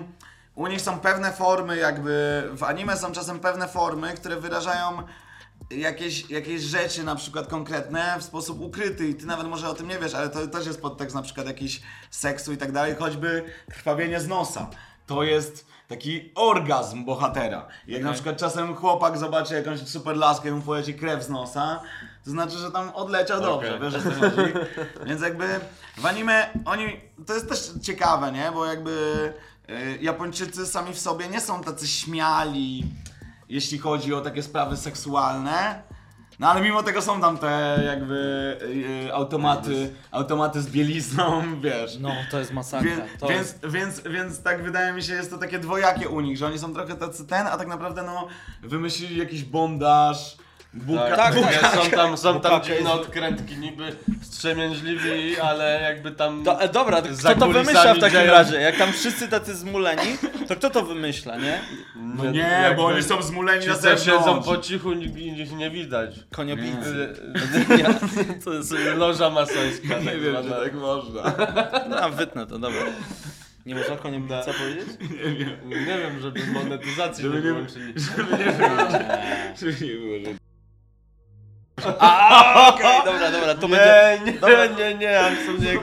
U nich są pewne formy, jakby. W anime są czasem pewne formy, które wyrażają jakieś, jakieś rzeczy, na przykład konkretne, w sposób ukryty. I ty nawet może o tym nie wiesz, ale to też jest podtekst na przykład jakiś seksu i tak dalej, choćby krwawienie z nosa. To jest taki orgazm bohatera. Jak na przykład czasem chłopak zobaczy jakąś super laskę i mu poleci krew z nosa, to znaczy, że tam odleciał dobrze, wiesz o co chodzi? Więc jakby w anime oni, to jest też ciekawe, nie? Bo jakby y, Japończycy sami w sobie nie są tacy śmiali, jeśli chodzi o takie sprawy seksualne. No ale mimo tego są tam te jakby y, automaty, automaty z bielizną, wiesz. No, to jest masakra. Wie, więc, jest... więc, więc tak wydaje mi się, jest to takie dwojakie u nich, że oni są trochę tacy ten, a tak naprawdę no wymyślili jakiś bondaż, Buka, Tak, tak, nie, tak. są tam, są tam dziwne odkrętki, niby strzemięźliwi, ale jakby tam... To, e, dobra, to kto to wymyśla w takim dzieją- razie? Jak tam wszyscy tacy zmuleni, to kto to wymyśla, nie? No nie, bo oni są zmuleni na zewnątrz. siedzą po cichu, nikt ich nie widać. Konioblicy. Ja, to jest loża masońska. tak Nie wiem, czy tak można. No, a wytnę to, dobra. Nie można konioblica powiedzieć? Nie wiem. Nie wiem, żeby monetyzacji Żeby nie nie- wyłączyli. Żeby nie było, że... A, okej, dobra, dobra, to będzie... Nie, nie, Dobra. nie, nie, absolutnie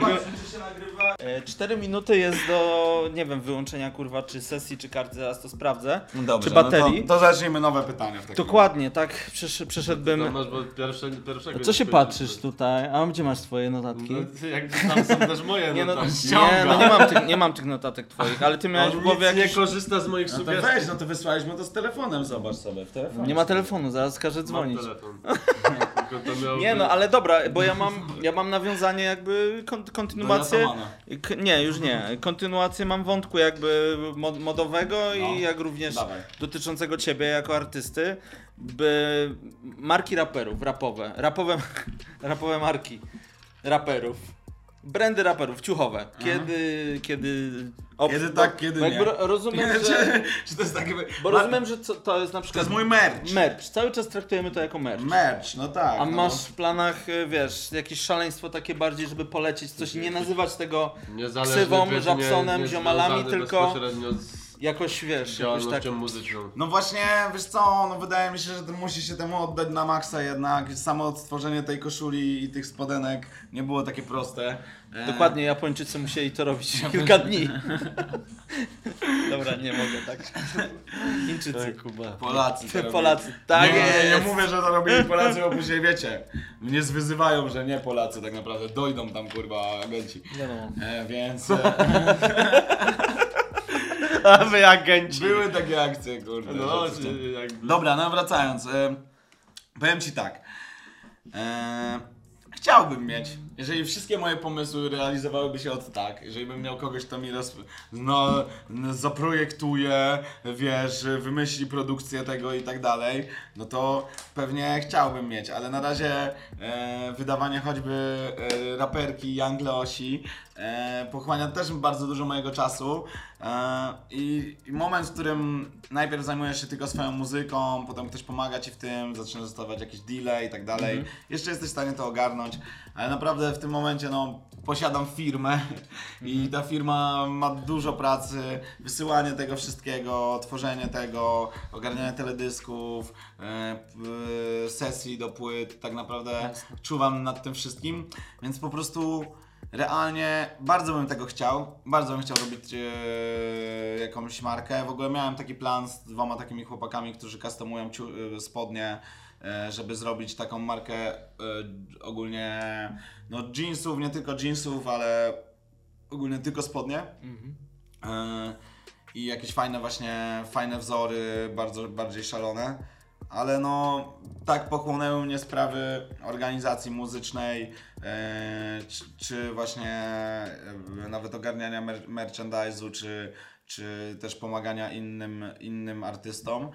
jakby... E, Cztery minuty jest do, nie wiem, wyłączenia kurwa, czy sesji, czy karty, zaraz to sprawdzę. No dobrze, czy baterii? No to, to zacznijmy nowe pytania w takim Dokładnie, tak, przesz, przeszedłbym... To masz bo pierwsze, pierwszego Co się patrzysz tutaj? A gdzie masz twoje notatki? No, jakby tam są też moje Nie, no, notatki. nie, no nie, mam tych, nie mam tych notatek twoich, ale ty miałeś On w głowie nic nie jakieś... korzysta z moich No sugestii. weź, no to wysłałeś mu to z telefonem, zobacz sobie w telefonie. Nie ma telefonu, zaraz każę Mam dzwonić. telefon. To miałoby- Nie no, ale dobra, bo ja mam, ja mam nawiązanie jakby kon, kontynuację. K- nie, już nie. Kontynuację mam wątku jakby mod, modowego No. i jak również Dawaj. dotyczącego ciebie jako artysty. By marki raperów, rapowe, rapowe, rapowe marki raperów. Brandy raperów, ciuchowe. Kiedy, kiedy... o, Kiedy bo- tak, kiedy bo nie. ro- rozumiem, czy, że... czy to jest takie... Bo rozumiem, że co, to jest na To przykład jest mój merch. merch. Cały czas traktujemy to jako merch. Merch, no tak. A no. masz w planach, y, wiesz, jakieś szaleństwo takie bardziej, żeby polecieć coś i nie nazywać tego Niezależny ksywą, Żabsonem, nie- ziomalami, tylko bezpośrednio z jakoś, wiesz, jakoś działalnością tak... muzyczną. No właśnie, wiesz co, no wydaje mi się, że to musi się temu oddać na maksa jednak. Samo stworzenie tej koszuli i tych spodenek nie było takie proste. E, Dokładnie, Japończycy musieli to robić kilka dni. Dobra, nie mogę, tak. Chińczycy. Kuba. Polacy. to. Polacy, tak nie, nie, nie jest. mówię, że to robili Polacy, bo później wiecie, mnie zwyzywają, że nie Polacy tak naprawdę, dojdą tam kurwa agenci. Wiadomo. E, więc e, A wy agenci. były takie akcje, kurde. No, czy jakby... Dobra, no wracając. E, powiem ci tak. E, chciałbym mieć, jeżeli wszystkie moje pomysły realizowałyby się od tak, jeżeli bym miał kogoś, kto mi roz, no, zaprojektuje, wiesz, wymyśli produkcję tego i tak dalej, no to pewnie chciałbym mieć, ale na razie e, wydawanie choćby e, raperki Young Leosi e, pochłania też bardzo dużo mojego czasu. E, i, i moment, w którym najpierw zajmujesz się tylko swoją muzyką, potem ktoś pomaga ci w tym, zaczynasz dostawać jakieś deale i tak dalej, jeszcze jesteś w stanie to ogarnąć, ale naprawdę w tym momencie no posiadam firmę i ta firma ma dużo pracy, wysyłanie tego wszystkiego, tworzenie tego, ogarnianie teledysków, e, p- sesji do płyt, tak naprawdę czuwam nad tym wszystkim, więc po prostu realnie bardzo bym tego chciał, bardzo bym chciał robić e, jakąś markę, w ogóle miałem taki plan z dwoma takimi chłopakami, którzy customują e, spodnie, e, żeby zrobić taką markę e, ogólnie no jeansów, nie tylko jeansów, ale ogólnie tylko spodnie. Mhm. E, I jakieś fajne właśnie, fajne wzory, bardzo, bardziej szalone. Ale no, tak pochłonęły mnie sprawy organizacji muzycznej, e, czy, właśnie e, nawet ogarniania mer- merchandise'u, czy, czy też pomagania innym, innym artystom,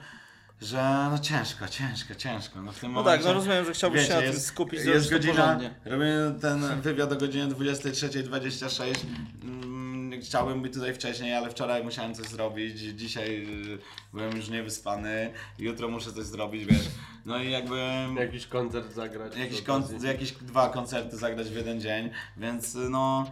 że no ciężko, ciężko, ciężko. No, w tym No tak, momencie, no rozumiem, że chciałbyś się na tym jest, skupić, jest godzina, porządnie. robimy ten wywiad o godzinie 23.26. Mm, Chciałbym być tutaj wcześniej, ale wczoraj musiałem coś zrobić. Dzisiaj y, byłem już niewyspany. Jutro muszę coś zrobić, wiesz. No i jakby Jakiś koncert zagrać. jakiś, kon- jakieś dwa koncerty zagrać w jeden dzień, więc y, No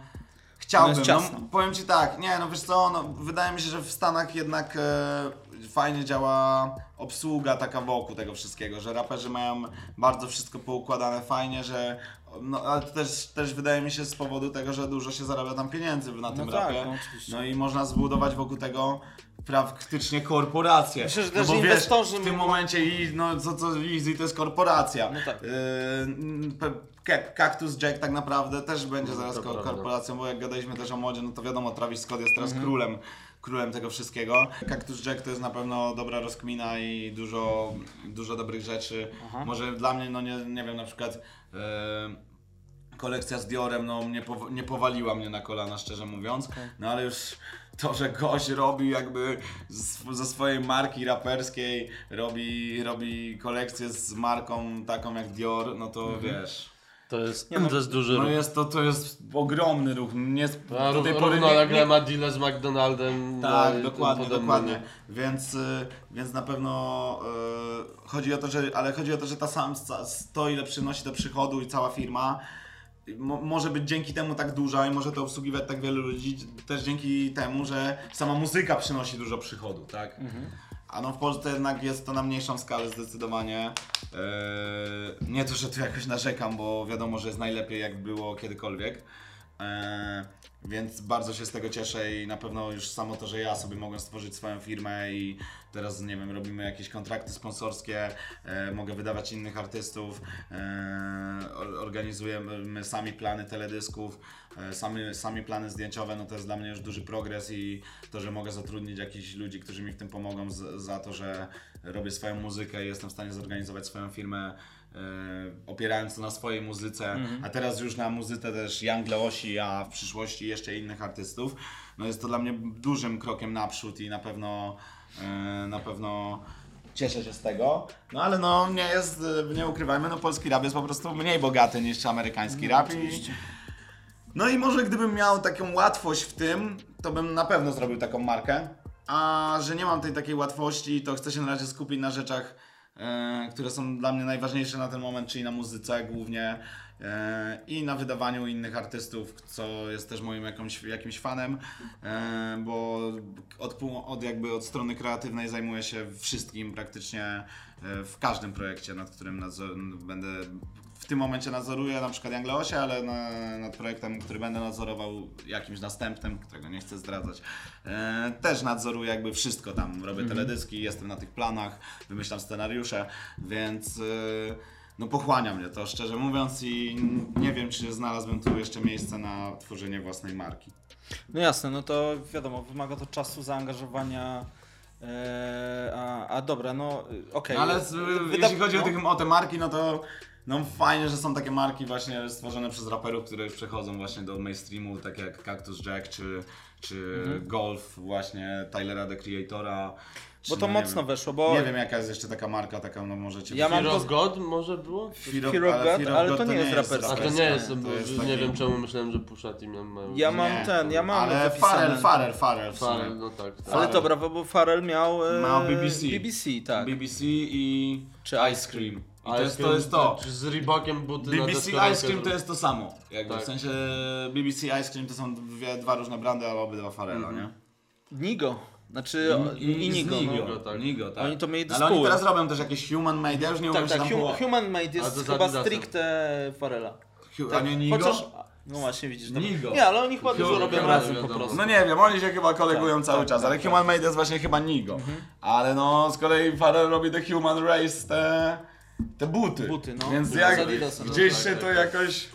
chciałbym. No, powiem ci tak, nie no wiesz co, no, wydaje mi się, że w Stanach jednak e, fajnie działa obsługa taka wokół tego wszystkiego, że raperzy mają bardzo wszystko poukładane fajnie, że no ale to też, też wydaje mi się z powodu tego, że dużo się zarabia tam pieniędzy na tym No tak, rapie. no. No i można zbudować wokół tego praktycznie korporację. Myślę, że no też bo inwestorzy wiesz, w tym momencie i no co co Easy to jest korporacja. No tak. Yy, Cactus Jack tak naprawdę też będzie zaraz to ko- prawda. korporacją, bo jak gadaliśmy też o modzie, no to wiadomo, Travis Scott jest Mhm. teraz królem, królem tego wszystkiego. Cactus Jack to jest na pewno dobra rozkmina i dużo, dużo dobrych rzeczy. Aha. Może dla mnie, no nie, nie wiem, na przykład yy, kolekcja z Diorem, no nie, pow- nie powaliła mnie na kolana, szczerze mówiąc. No ale już to, że gość robi jakby z, ze swojej marki raperskiej, robi, robi kolekcję z marką taką jak Dior, no to wiesz. To jest, Nie no, to jest duży No ruch. jest to, to jest ogromny ruch. Nie, A do tej pory równolegle nie- ma deal z McDonaldem. no tak, tym dokładnie, dokładnie. nie? Więc, y, więc na pewno y, chodzi o to, że, ale chodzi o to, że ta sam, to ile przynosi do przychodu i cała firma mo, może być dzięki temu tak duża i może to obsługiwać tak wielu ludzi też dzięki temu, że sama muzyka przynosi dużo przychodu, tak? A no w Polsce jednak jest to na mniejszą skalę zdecydowanie. Eee, nie to, że tu jakoś narzekam, bo wiadomo, że jest najlepiej jak było kiedykolwiek. Eee, więc bardzo się z tego cieszę i na pewno już samo to, że ja sobie mogę stworzyć swoją firmę i teraz, nie wiem, robimy jakieś kontrakty sponsorskie, e, mogę wydawać innych artystów, e, or- organizujemy sami plany teledysków, e, sami, sami plany zdjęciowe, no to jest dla mnie już duży progres i to, że mogę zatrudnić jakichś ludzi, którzy mi w tym pomogą z, za to, że robię swoją muzykę i jestem w stanie zorganizować swoją firmę opierając to na swojej muzyce, a teraz już na muzyce też Young Leosi, a w przyszłości jeszcze innych artystów. No jest to dla mnie dużym krokiem naprzód i na pewno e, na pewno cieszę się z tego. No ale no nie jest, e, nie ukrywajmy, no polski rap jest po prostu mniej bogaty niż amerykański rap i no i może gdybym miał taką łatwość w tym, to bym na pewno zrobił taką markę. A że nie mam tej takiej łatwości, to chcę się na razie skupić na rzeczach, e, które są dla mnie najważniejsze na ten moment, czyli na muzyce głównie e, i na wydawaniu innych artystów, co jest też moim jakąś, jakimś fanem, e, bo od, od jakby od strony kreatywnej zajmuję się wszystkim praktycznie e, w każdym projekcie, nad którym będę w tym momencie nadzoruję na przykład Angleosie, ale na, nad projektem, który będę nadzorował jakimś następnym, którego nie chcę zdradzać, e, też nadzoruję jakby wszystko tam. Robię teledyski, jestem na tych planach, wymyślam scenariusze, więc e, no pochłania mnie to szczerze mówiąc i nie wiem, czy znalazłbym tu jeszcze miejsce na tworzenie własnej marki. No jasne, no to wiadomo, wymaga to czasu, zaangażowania. e, a, a dobra, no okej. No ale z, Wyda- jeśli chodzi o, no. tych, o te marki, no to no fajnie, że są takie marki właśnie stworzone przez raperów, które już przechodzą właśnie do mainstreamu, tak jak Cactus Jack czy, czy Golf właśnie Tylera the Creatora. Bo to no, mocno wiem, weszło, bo Nie wiem jaka jest jeszcze taka marka, taka no możecie... Ja mam Fear of God może było? Fear of, Fear of ale God, Fear of ale God to nie jest raperskie. A to nie jest, bo jest nie taki- wiem czemu myślałem, że Pusha T miał ja mam Nie, ten, ja mam Ale. Farel, Farel, Farel. Farel, no tak. tak. Ale dobra, bo bo Farel miał, e, Miał BBC. BBC, tak. BBC i Czy Ice Cream. I to jest to. Jest to. Czy z Reebokiem buty na BBC deskorolkę Ice Cream to jest to samo. Jakby Tak. W sensie BBC Ice Cream to są dwie, dwa różne brandy, ale obydwa Farela, nie? Nigo. Znaczy o- i, z Nigo. Nigo, no. Tak. Nigo, tak. Oni to mieli do Ale oni teraz robią też jakieś human made, ja już nie umiem Tak, się tak, tam hum. Human Made jest chyba stricte Farela. Hu- Tak, A nie Nigo? Chociaż, no właśnie widzisz. To... Nigo. Nie, ale oni chyba dużo robią razem po prostu. No nie wiem, oni się chyba kolegują Tak, cały tak, czas, tak, ale tak. Human Made jest właśnie chyba Nigo. Ale no, z kolei Farel robi The Human Race te, te buty. Buty, no. Więc Buty jak z Adidasa, no gdzieś tak, się tak, to tak. jakoś...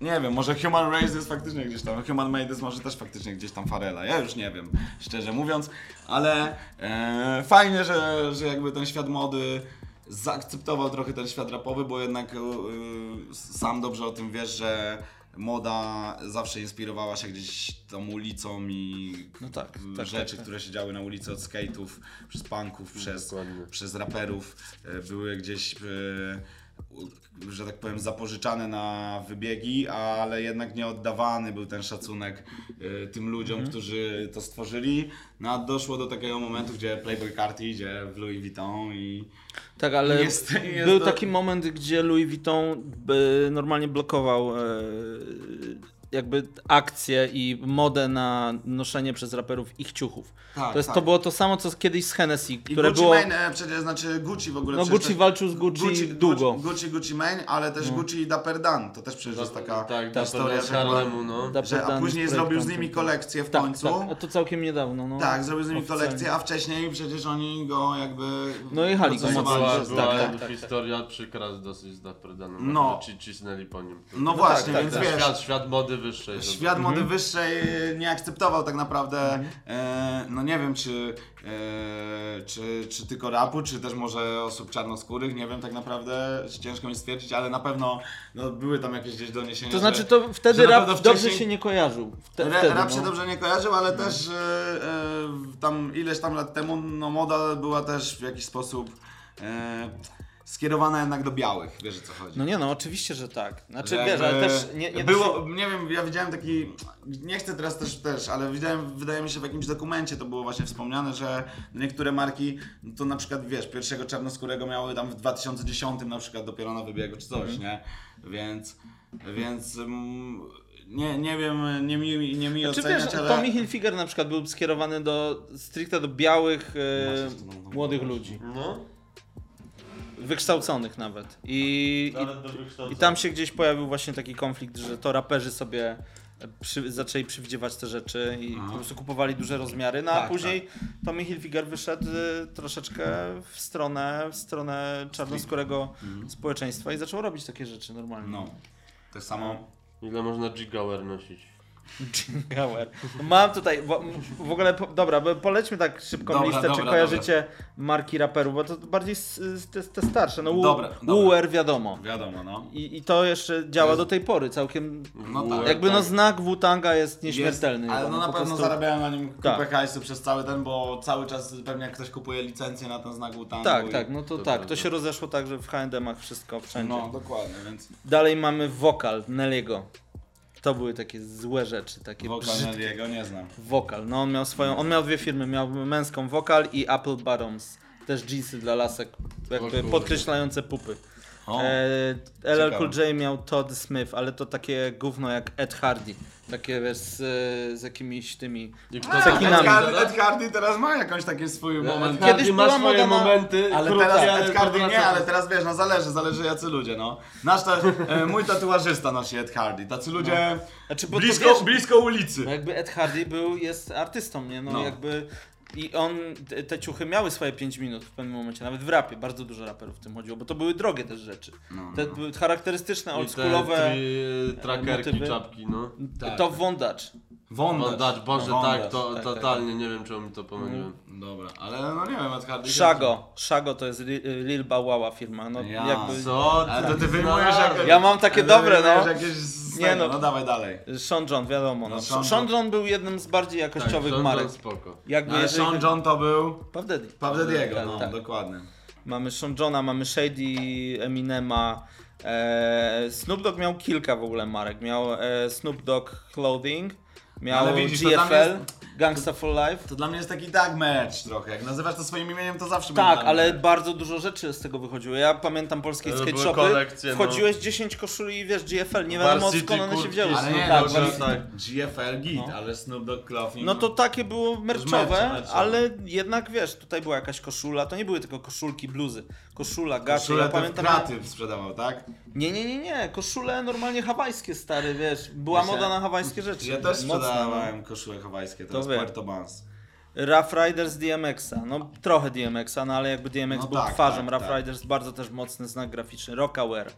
Nie wiem, może Human Race jest faktycznie gdzieś tam, Human Made jest może też faktycznie gdzieś tam Farela, ja już nie wiem, szczerze mówiąc, ale e, fajnie, że, że jakby ten świat mody zaakceptował trochę ten świat rapowy, bo jednak e, e, sam dobrze o tym wiesz, że moda zawsze inspirowała się gdzieś tą ulicą i No tak, m, tak, rzeczy, tak, tak. które się działy na ulicy od skate'ów, przez punków, przez, Dokładnie. przez raperów, e, były gdzieś, e, że tak powiem, zapożyczane na wybiegi, ale jednak nie oddawany był ten szacunek e, tym ludziom, Mhm. którzy to stworzyli. No a doszło do takiego momentu, gdzie Playboy Carti idzie w Louis Vuitton i Tak, ale Jest- jest był to- taki moment, gdzie Louis Vuitton by normalnie blokował e, jakby akcję i modę na noszenie przez raperów ich ciuchów. Tak, to, jest, tak. to było to samo, co kiedyś z Hennessy, I które Gucci było... Mane, e, przecież znaczy Gucci w ogóle. No Gucci też- walczył z Gucci, długo. No. Gucci, Gucci Mane, ale też Gucci i Dapper Dan. To też przecież jest taka tak, ta historia, że, Harlemu, no. Dapper że a później jest zrobił z nimi kolekcję w Tak, końcu. tak, a to całkiem niedawno. No. Tak, zrobił z nimi Oficjalnie. kolekcję, a wcześniej przecież oni go jakby. No jechali go mocno. Była, przez- była tak, tak, tak, historia przykra dosyć z Dapredanem. No. Ci cisnęli po nim. No właśnie, tak, więc tak. wiesz. Świat, świat mody wyższej. Świat Mhm. mody wyższej nie akceptował tak naprawdę, e, no nie wiem czy, e, czy, czy tylko rapu, czy też może osób czarnoskórych, nie wiem tak naprawdę, ciężko mi stwierdzić, ale na pewno no, były tam jakieś gdzieś doniesienia, To znaczy to wtedy rap pewno dobrze wcześniej- się nie kojarzył. Wte, Ra- wtedy, rap się no. dobrze nie kojarzył, ale też e, e, tam ileś tam lat temu no, moda była też w jakiś sposób e, skierowana jednak do białych, wiesz o co chodzi. No nie no, oczywiście, że tak. Znaczy Że wiesz, ale też nie, nie było, nie wiem, ja widziałem taki, nie chcę teraz też, też, ale widziałem, wydaje mi się w jakimś dokumencie to było właśnie wspomniane, że niektóre marki, no to na przykład wiesz, pierwszego czarnoskórego miały tam w 2010 na przykład dopiero na wybiegu czy coś, Mhm. nie? Więc, więc mm, nie, nie wiem, nie mi, nie mi Czy oceniać, wiesz, ale... Tommy Hilfiger na przykład był skierowany do stricte do białych e, no, no, młodych no. ludzi. No, Wykształconych nawet. I, i. I tam się gdzieś pojawił właśnie taki konflikt, że to raperzy sobie przy, zaczęli przywdziewać te rzeczy i Aha. po prostu kupowali duże rozmiary, no a Tak, później Tommy Hilfiger wyszedł y, troszeczkę w stronę, w stronę czarnoskórego Mhm. społeczeństwa i zaczął robić takie rzeczy normalnie. No, tak samo... Ile można G-Gower nosić? Gauer. Mam tutaj, w ogóle, dobra, polećmy tak szybką Dobra, listę, czy dobra, kojarzycie marki raperów, bo to bardziej te, te starsze, no Dobra, dobra. WUR wiadomo. Wiadomo, no. I, I to jeszcze działa do tej pory, całkiem, No tak. jakby no tak. znak Wu-Tanga jest nieśmiertelny. Jest, ale chyba, no na pewno prostu- zarabiają na nim kupę Tak. hajsu przez cały ten, bo cały czas pewnie jak ktoś kupuje licencję na ten znak Wutangu Tak, i... tak, no to, To tak, to się rozeszło tak, że w H&M-ach wszystko wszędzie. No, dokładnie, więc Dalej mamy wokal Nelly'ego. To były takie złe rzeczy, takie wokal brzydkie. Nadiego nie znam. Wokal, no on miał swoją, on miał dwie firmy, miał męską Wokal i Apple Bottoms. Też jeansy dla lasek, jakby podkreślające pupy. O, E, LL. Cool J miał Todd Smith, ale to takie gówno jak Ed Hardy. Takie wiesz, z, z jakimiś tymi... I kto A, tam- Ed Ed Hardy- Hardy, Ed Hardy teraz ma jakąś taki swój Ed moment. Hardy Kiedyś ma była swoje moda na- momenty, Ale krótkie, teraz Ed Hardy nie, ale teraz wiesz, no zależy, zależy jacy ludzie, no. Nasz ta, e, mój tatuażysta nosi Ed Hardy, tacy ludzie Znaczy, bo to blisko, wiesz, blisko ulicy. No jakby Ed Hardy był, jest artystą, nie? No, No. jakby... I on, te, ciuchy miały swoje 5 minut w pewnym momencie, nawet w rapie, bardzo dużo raperów w tym chodziło, bo to były drogie też rzeczy. No, Te no. były charakterystyczne, I te oldschoolowe, trackerki, motywy. czapki, no. Tak. to wondacz. Wondacz. Wondacz, Boże, No, tak, wondacz, to tak, totalnie nie wiem, czemu mi to pomyliłem. Dobra, ale no nie wiem, Hardy... Shago, Shago to jest Lil Wow'a firma, no Ja. jakby... Co? Ale to ty Tak wyjmujesz jakieś... Ja mam takie dobre, no. Jakieś Nie, no. no dawaj dalej. Sean John, wiadomo, no. No, Sean, John był jednym z bardziej Tak, jakościowych Sean marek. Spoko. Jakby No, ale jeżeli- Sean John to był... Puff Daddy. Puff Daddy'ego, Tak, no, tak. dokładnie. Mamy Sean Johna, mamy Shady, Eminema. E, Snoop Dogg miał kilka w ogóle marek. Miał e, Snoop Dogg Clothing, miał Ale widzisz, to tam GFL, jest- Gangsta for Life. To dla mnie jest taki tag match trochę. Jak nazywasz to swoim imieniem, to zawsze Tak, będzie ale bardzo dużo rzeczy z tego wychodziło. Ja pamiętam polskie To skate były shopy. kolekcje, no. Wchodziłeś 10 koszuli i wiesz, GFL, nie wiadomo Varsity skąd one się kurtki, wzięły. Ale nie, tak, no, tak. GFL git, No. ale Snoop Dogg. No to takie było merczowe, ale jednak wiesz, tutaj była jakaś koszula, to nie były tylko koszulki, bluzy. Koszula, gacie, ja to pamiętam. kreatyw sprzedawał, tak? Nie, nie, nie, nie, koszule normalnie hawajskie stary, wiesz, była moda na hawajskie rzeczy. Ja też Mocno, no. sprzedawałem koszule hawajskie, teraz wiem. Puerto Banz. Rough Riders DMX-a, no trochę DMX-a, no ale jakby DMX No był tak, twarzą, tak, Rough tak. Riders bardzo też mocny znak graficzny, Rockaware.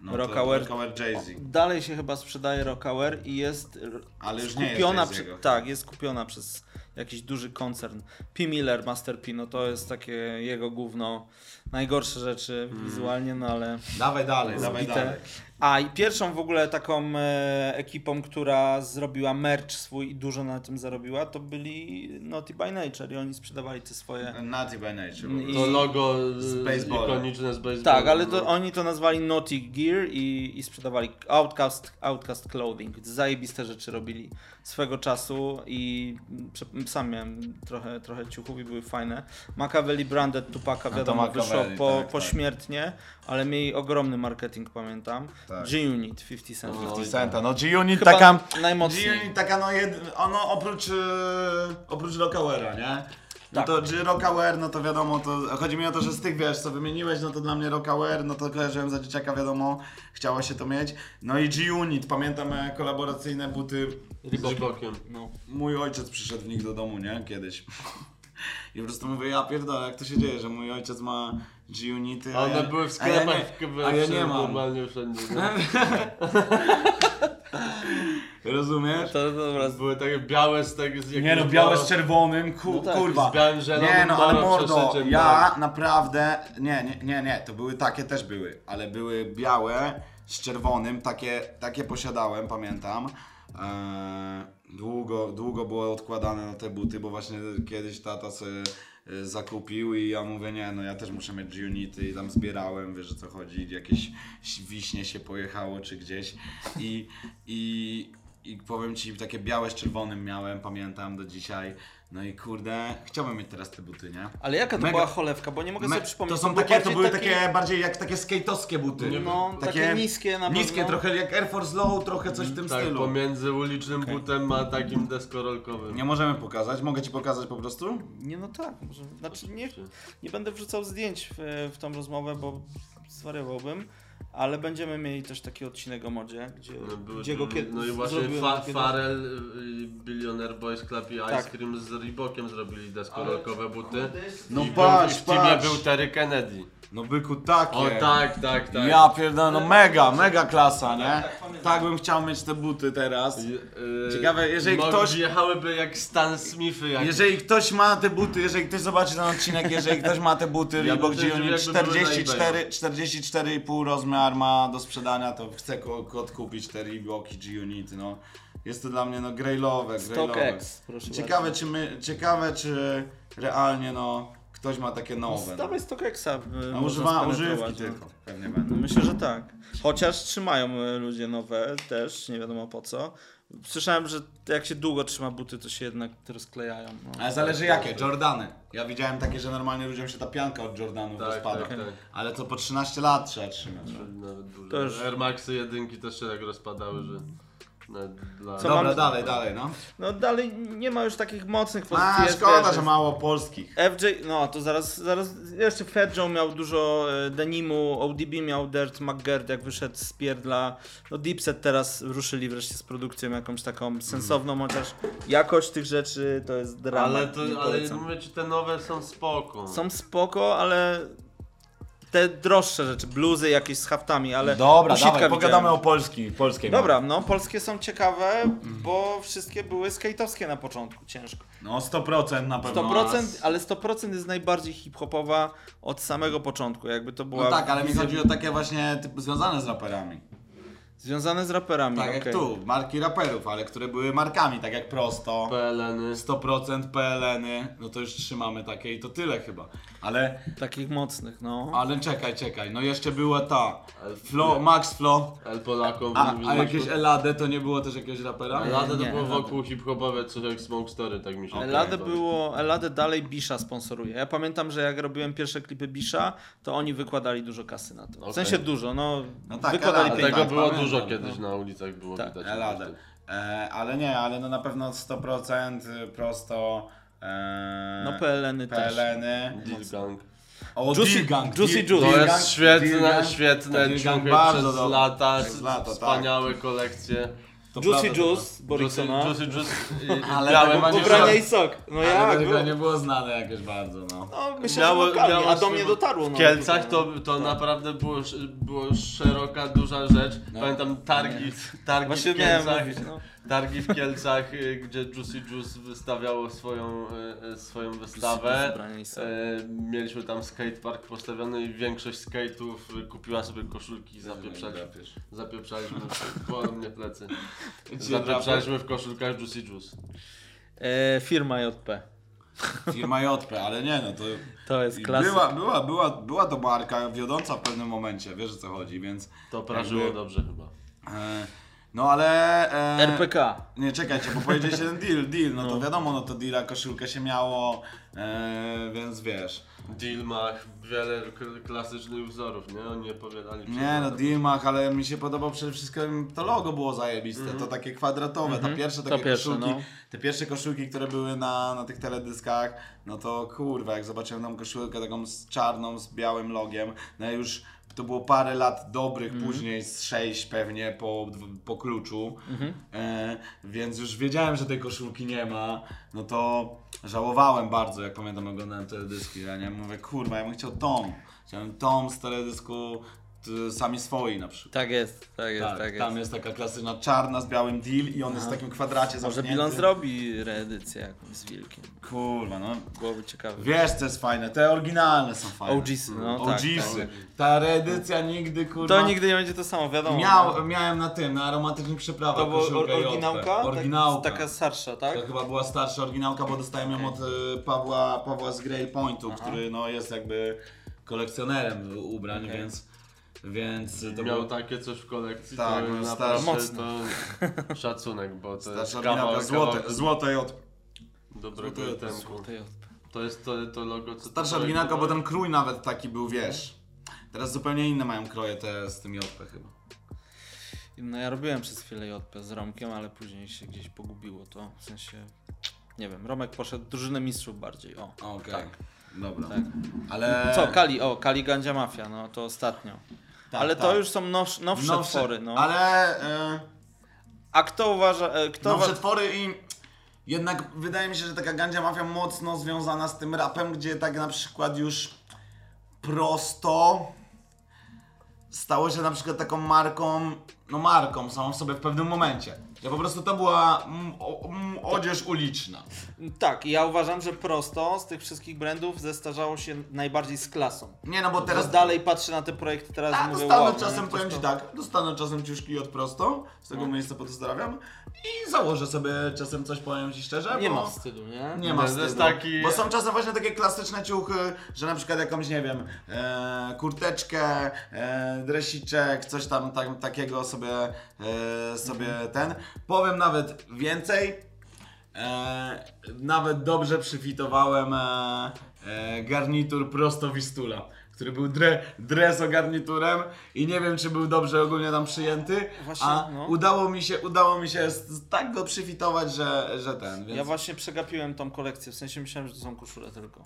No Rockaware. Jay-Z. Dalej się chyba sprzedaje Rockaware i jest Ale już jest skupiona, Jay-Z'ego. przy, tak, jest kupiona przez jakiś duży koncern. P. Miller, Master P, no to jest takie jego gówno, najgorsze rzeczy Mm. wizualnie, no ale... Dawaj dalej, dawaj Zbite. dalej. A i pierwszą w ogóle taką e, ekipą, która zrobiła merch swój i dużo na tym zarobiła, to byli Naughty by Nature i oni sprzedawali te swoje... Naughty by Nature. I-. To logo Z z baseballa. ikoniczne z baseballu. Tak, ale to oni to nazwali Naughty Gear i, i sprzedawali Outcast, Outcast Clothing. Zajebiste rzeczy robili swego czasu i sam miałem trochę, trochę ciuchów i były fajne. Machiavelli Branded Tupaka wiadomo wyszło po, tak, tak. pośmiertnie, ale mieli ogromny marketing pamiętam. Tak. G-Unit 50 Cent. No. 50 Centa, no G-Unit Chyba taka... najmocniej. G-Unit taka no jed... ono oprócz, e, oprócz Rockawera, nie? No Tak. to G Rockaware, no to wiadomo, to chodzi mi o to, że z tych wiesz, co wymieniłeś, no to dla mnie Rockaware, no to kojarzyłem za dzieciaka, wiadomo, chciało się to mieć. No i G-Unit, pamiętam e, kolaboracyjne buty, Z Reebokiem. No. mój ojciec przyszedł w nich do domu, nie? Kiedyś. I po prostu mówię, ja pierdolę, jak to się dzieje, że mój ojciec ma G-Unity, one ja, były w a ja sklepach, nie, a ja nie mam. normalnie wszędzie. No. Rozumiesz? To dobra, Były takie białe z tego... Z Nie no, białe z czerwonym, ku, No tak, kurwa. z białym, Nie no, ale mordo, ja tak. naprawdę, nie, nie, nie, nie, to były takie też były, ale były białe z czerwonym, takie, takie posiadałem, pamiętam. Eee, długo, długo było odkładane na te buty, bo właśnie kiedyś tata sobie zakupił i ja mówię, nie no ja też muszę mieć G-Unity i tam zbierałem, wiesz o co chodzi, jakieś wiśnie się pojechało czy gdzieś. I, i, i powiem Ci, takie białe z czerwonym miałem, pamiętam do dzisiaj, no i kurde, chciałbym mieć teraz te buty, nie? Ale jaka to Mega- była cholewka, bo nie mogę Me- sobie przypomnieć. to są był takie, to bardziej były taki- takie bardziej jak takie skate'owskie buty. No, takie niskie na Niskie, pewno. trochę jak Air Force Low, trochę coś w tym Tak, stylu. pomiędzy ulicznym butem a takim deskorolkowym. Nie możemy pokazać, mogę Ci pokazać po prostu? Nie no tak, może, znaczy nie, nie będę wrzucał zdjęć w, w tą rozmowę, bo zwariowałbym, ale będziemy mieli też taki odcinek o modzie, gdzie, No, gdzie go kiedy no i właśnie fa Farel, y, Billionaire Boys Club i Ice Tak. Cream z Reebokiem zrobili deskorolkowe buty. No I patrz, był, w teamie patrz. był Terry Kennedy. No byku, takie. O tak, tak, tak. Ja pierdolę, no mega, mega klasa, nie? tak, pamiętam. Tak bym chciał mieć te buty teraz. Yy, Ciekawe, jeżeli ktoś- Wjechałyby jak Stan Smithy. Jak... Jeżeli ktoś ma te buty, jeżeli ktoś zobaczy ten odcinek, jeżeli ktoś ma te buty Ja Reebok bym też, G-Unit jakby były na 44, 44,5 rozmiar ma do sprzedania, to chcę ko- odkupić te Reeboki G-Unity, no. Jest to dla mnie no. StockX, proszę Ciekawe czy my, ciekawe czy realnie no ktoś ma takie nowe. No. Dawaj StockXa. y, No, można używa, używki no. tylko, pewnie będą. Myślę, że tak. Chociaż trzymają y, ludzie nowe też, nie wiadomo po co. Słyszałem, że jak się długo trzyma buty, to się jednak rozklejają. No. Ale zależy jakie, Jordany. Ja widziałem takie, że normalnie ludziom się ta pianka od Jordanów Tak, rozpada. tak, tak. Ale to po 13 lat trzeba trzymać. Nawet duże. To już- Air Maxy jedynki też się tak rozpadały, że... Dla... Co Dobra, mam- dalej, dalej, no. no dalej nie ma już takich mocnych pozycji. A, szkoda, wiesz, że jest- mało polskich. FJ, no to zaraz, zaraz, jeszcze Fat Joe miał dużo e, denimu, ODB miał Dirt McGirt jak wyszedł z pierdla, no Dipset teraz ruszyli wreszcie z produkcją jakąś taką sensowną, chociaż jakość tych rzeczy to jest dramat. Ale, to, ale mówię ci, te nowe są spoko. Są spoko, ale te droższe rzeczy, bluzy jakieś z haftami, ale Dobra, dawaj, pogadamy o polskiej, polskiej Dobra, no polskie są ciekawe, bo wszystkie były skate'owskie na początku, ciężko. No 100% na pewno. 100%, ale 100% jest najbardziej hip-hopowa od samego początku, jakby to była... No tak, ale mi chodzi o takie właśnie typ, związane z raperami. Związane z raperami, Tak jak okej. tu, marki raperów, ale które były markami, tak jak Prosto, PLN-y. 100% PLN-y, no to już trzymamy takie i to tyle chyba. Ale, Takich mocnych, no. ale czekaj, czekaj, no jeszcze była ta, Flo, Max Flo, El Polako. a, mówił- a jakieś Eladę to nie było też jakiegoś rapera? Eladę to Nie, było Eladę. wokół hip-hopowe, coś jak Smoke Story, tak mi się Eladę wydaje. było, Eladę dalej Bisha sponsoruje. Ja pamiętam, że jak robiłem pierwsze klipy Bisha, to oni wykładali dużo kasy na to. W Okej. sensie dużo, no, No tak, wykładali Eladę, pieniądze. Tego tak, było pamiętam, dużo no. kiedyś na ulicach, było Tak. widać. Eladę. E, ale nie, ale no na pewno 100% Prosto, e, No PLN-y też. PLN-y. Deal Gang. O, Juicy- Gang, Juicy Juice. To jest świetne, świetne Gang ciuchy bardzo przez lata, Przez lata, tak. wspaniałe kolekcje. To Juicy prawda, Juice, Borysona. Juicy Juice i Ale. Ubrania i sok. No Ale jak? było? nie było znane jakoś bardzo, no. No, myślę, Miało- że lokalnie, a do mnie dotarło. No, W Kielcach to, to naprawdę było, było szeroka, duża rzecz. Pamiętam targi, targi No. Właśnie w miałem Kielcach. mówić, no. Targi w Kielcach, y, gdzie Juicy Juice wystawiało swoją, y, y, swoją wystawę. Mieliśmy tam skatepark postawiony i większość skate'ów kupiła sobie koszulki i zapieprzali, zapieprzaliśmy, bolą mnie plecy. Zapieprzaliśmy w koszulkach Juicy Juice. E, firma JP. Firma JP, ale nie no, to... To jest klasyk. Była, była, była, była to marka wiodąca w pewnym momencie, wiesz o co chodzi, więc... To prażyło Jakby- dobrze chyba. E, no ale... E, RPK. Nie, czekajcie, bo powiedzieliście ten deal, deal, no to wiadomo, no to deala, koszulkę się miało, e, więc wiesz... Deal ma wiele klasycznych wzorów, nie? Oni nie powiadali. Nie no, Dilmach, ale mi się podobał przede wszystkim to logo było zajebiste, Mhm. to takie kwadratowe, ta pierwsze To takie pierwsze, koszulki, no. te pierwsze koszulki, które były na, na tych teledyskach, no to kurwa, jak zobaczyłem tą koszulkę taką z czarną, z białym logiem, no już to było parę lat dobrych, Mhm. później z sześć pewnie po, po kluczu, Mhm. e, więc już wiedziałem, że tej koszulki nie ma, no to żałowałem bardzo, jak pamiętam oglądałem teledyski, ja nie mówię, kurwa, ja bym chciał tą, chciałem tą z teledysku, sami swoi na przykład. Tak jest, tak jest, Tak, tak, tam jest taka klasyczna czarna z białym deal i on jest w takim kwadracie Może. Bilon zrobi reedycję jakąś z Wilkiem. Kurwa, no. Byłoby ciekawe. Wiesz co jest fajne, te oryginalne są fajne. OGs, no tak, OGsy. tak. Ta reedycja nigdy, kurwa... To nigdy nie będzie to samo, wiadomo. Miał, miałem na tym, na aromatycznych przyprawach To była oryginałka? odpę. Oryginałka. Tak, taka starsza, tak? To chyba była starsza oryginałka, bo dostałem ją od y, Pawła, Pawła z Grey Pointu, który no, jest jakby kolekcjonerem ubrań, Okej. więc, więc to Miał było takie coś w kolekcji, Tak, to no, naprawdę mocno. to szacunek, bo to starsza jest kawał, złote, kawał złote od dobrego złote- od- To jest to, to logo, co Starsza oryginałka, bo ten krój nawet taki był, wiesz. Teraz zupełnie inne mają kroje te z tym JP chyba. No ja robiłem przez chwilę JP z Romkiem, ale później się gdzieś pogubiło to. W sensie, nie wiem, Romek poszedł drużynę mistrzów bardziej, o. Okej, Tak. dobra. Tak. Ale... Co, Kali, o, Kali Gandzia Mafia, no to ostatnio. Tak, ale to tak. już są now, nowsze, Nowsze- twory, no. Ale... E... A kto uważa, e, kto Nowsze uważa... twory i jednak wydaje mi się, że taka gandzia mafia mocno związana z tym rapem, gdzie tak na przykład już prosto stało się na przykład taką marką, no marką samą w sobie w pewnym momencie. Że po prostu to była mm, o, mm, odzież uliczna. Tak, i ja uważam, że prosto z tych wszystkich brandów zestarzało się najbardziej z klasą. Nie no bo Teraz teraz... dalej patrzę na te projekty, teraz A, mówię, dostanę wow, czasem, nie, powiem to- Ci tak, dostanę czasem ciuszki od prosto, z tego miejsca pozdrawiam i założę sobie czasem coś, powiem Ci szczerze, Nie bo... ma wstydu, nie? Nie ma wstydu. taki- Bo są czasem właśnie takie klasyczne ciuchy, że na przykład jakąś, nie wiem, e, kurteczkę, e, dresiczek, coś tam tak, takiego sobie, e, sobie ten. Powiem nawet więcej. E, nawet dobrze przyfitowałem e, e, garnitur prosto Wistula, który był dre, garniturem i nie wiem czy był dobrze ogólnie tam przyjęty, Właśnie, a no. udało mi się, udało mi się tak go przywitować, że, że ten, więc... Ja właśnie przegapiłem tą kolekcję, w sensie myślałem, że to są koszule tylko.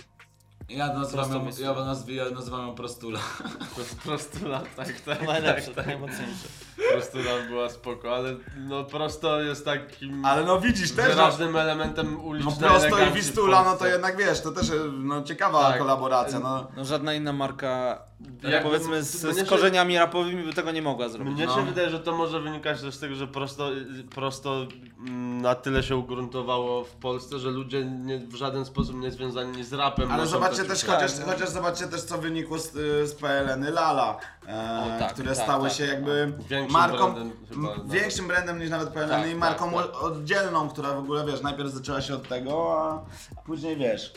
Ja nazywam, ją, ja, nazw, ja nazywam ją Prostula. Prostula, tak, tak, Najlepsze, tak, tak, tak. najmocniejsze. Prostula była spoko, ale no prosto jest takim Ale no widzisz też, że, wyraźnym elementem no ulicznej Prosto i elegancji w Wistula, no to Polsce. jednak wiesz, to też no, ciekawa Tak. kolaboracja, no. No żadna inna marka, Jakby- powiedzmy z, mnie z się- korzeniami rapowymi by tego nie mogła zrobić. Mnie No. się wydaje, że to może wynikać też z tego, że prosto, prosto mm, na tyle się ugruntowało w Polsce, że ludzie nie, w żaden sposób nie związani z rapem. Ale noszą zobaczcie te też, ciuchy. chociaż, Tak, no. chociaż zobaczcie też co wynikło z, y, z PLN-y Lala, e, O, tak, które tak, stały tak. się jakby Większym marką, brandem chyba nawet. większym brandem niż nawet PLN Tak, i tak, marką tak. o- oddzielną, która w ogóle wiesz, najpierw zaczęła się od tego, a później wiesz.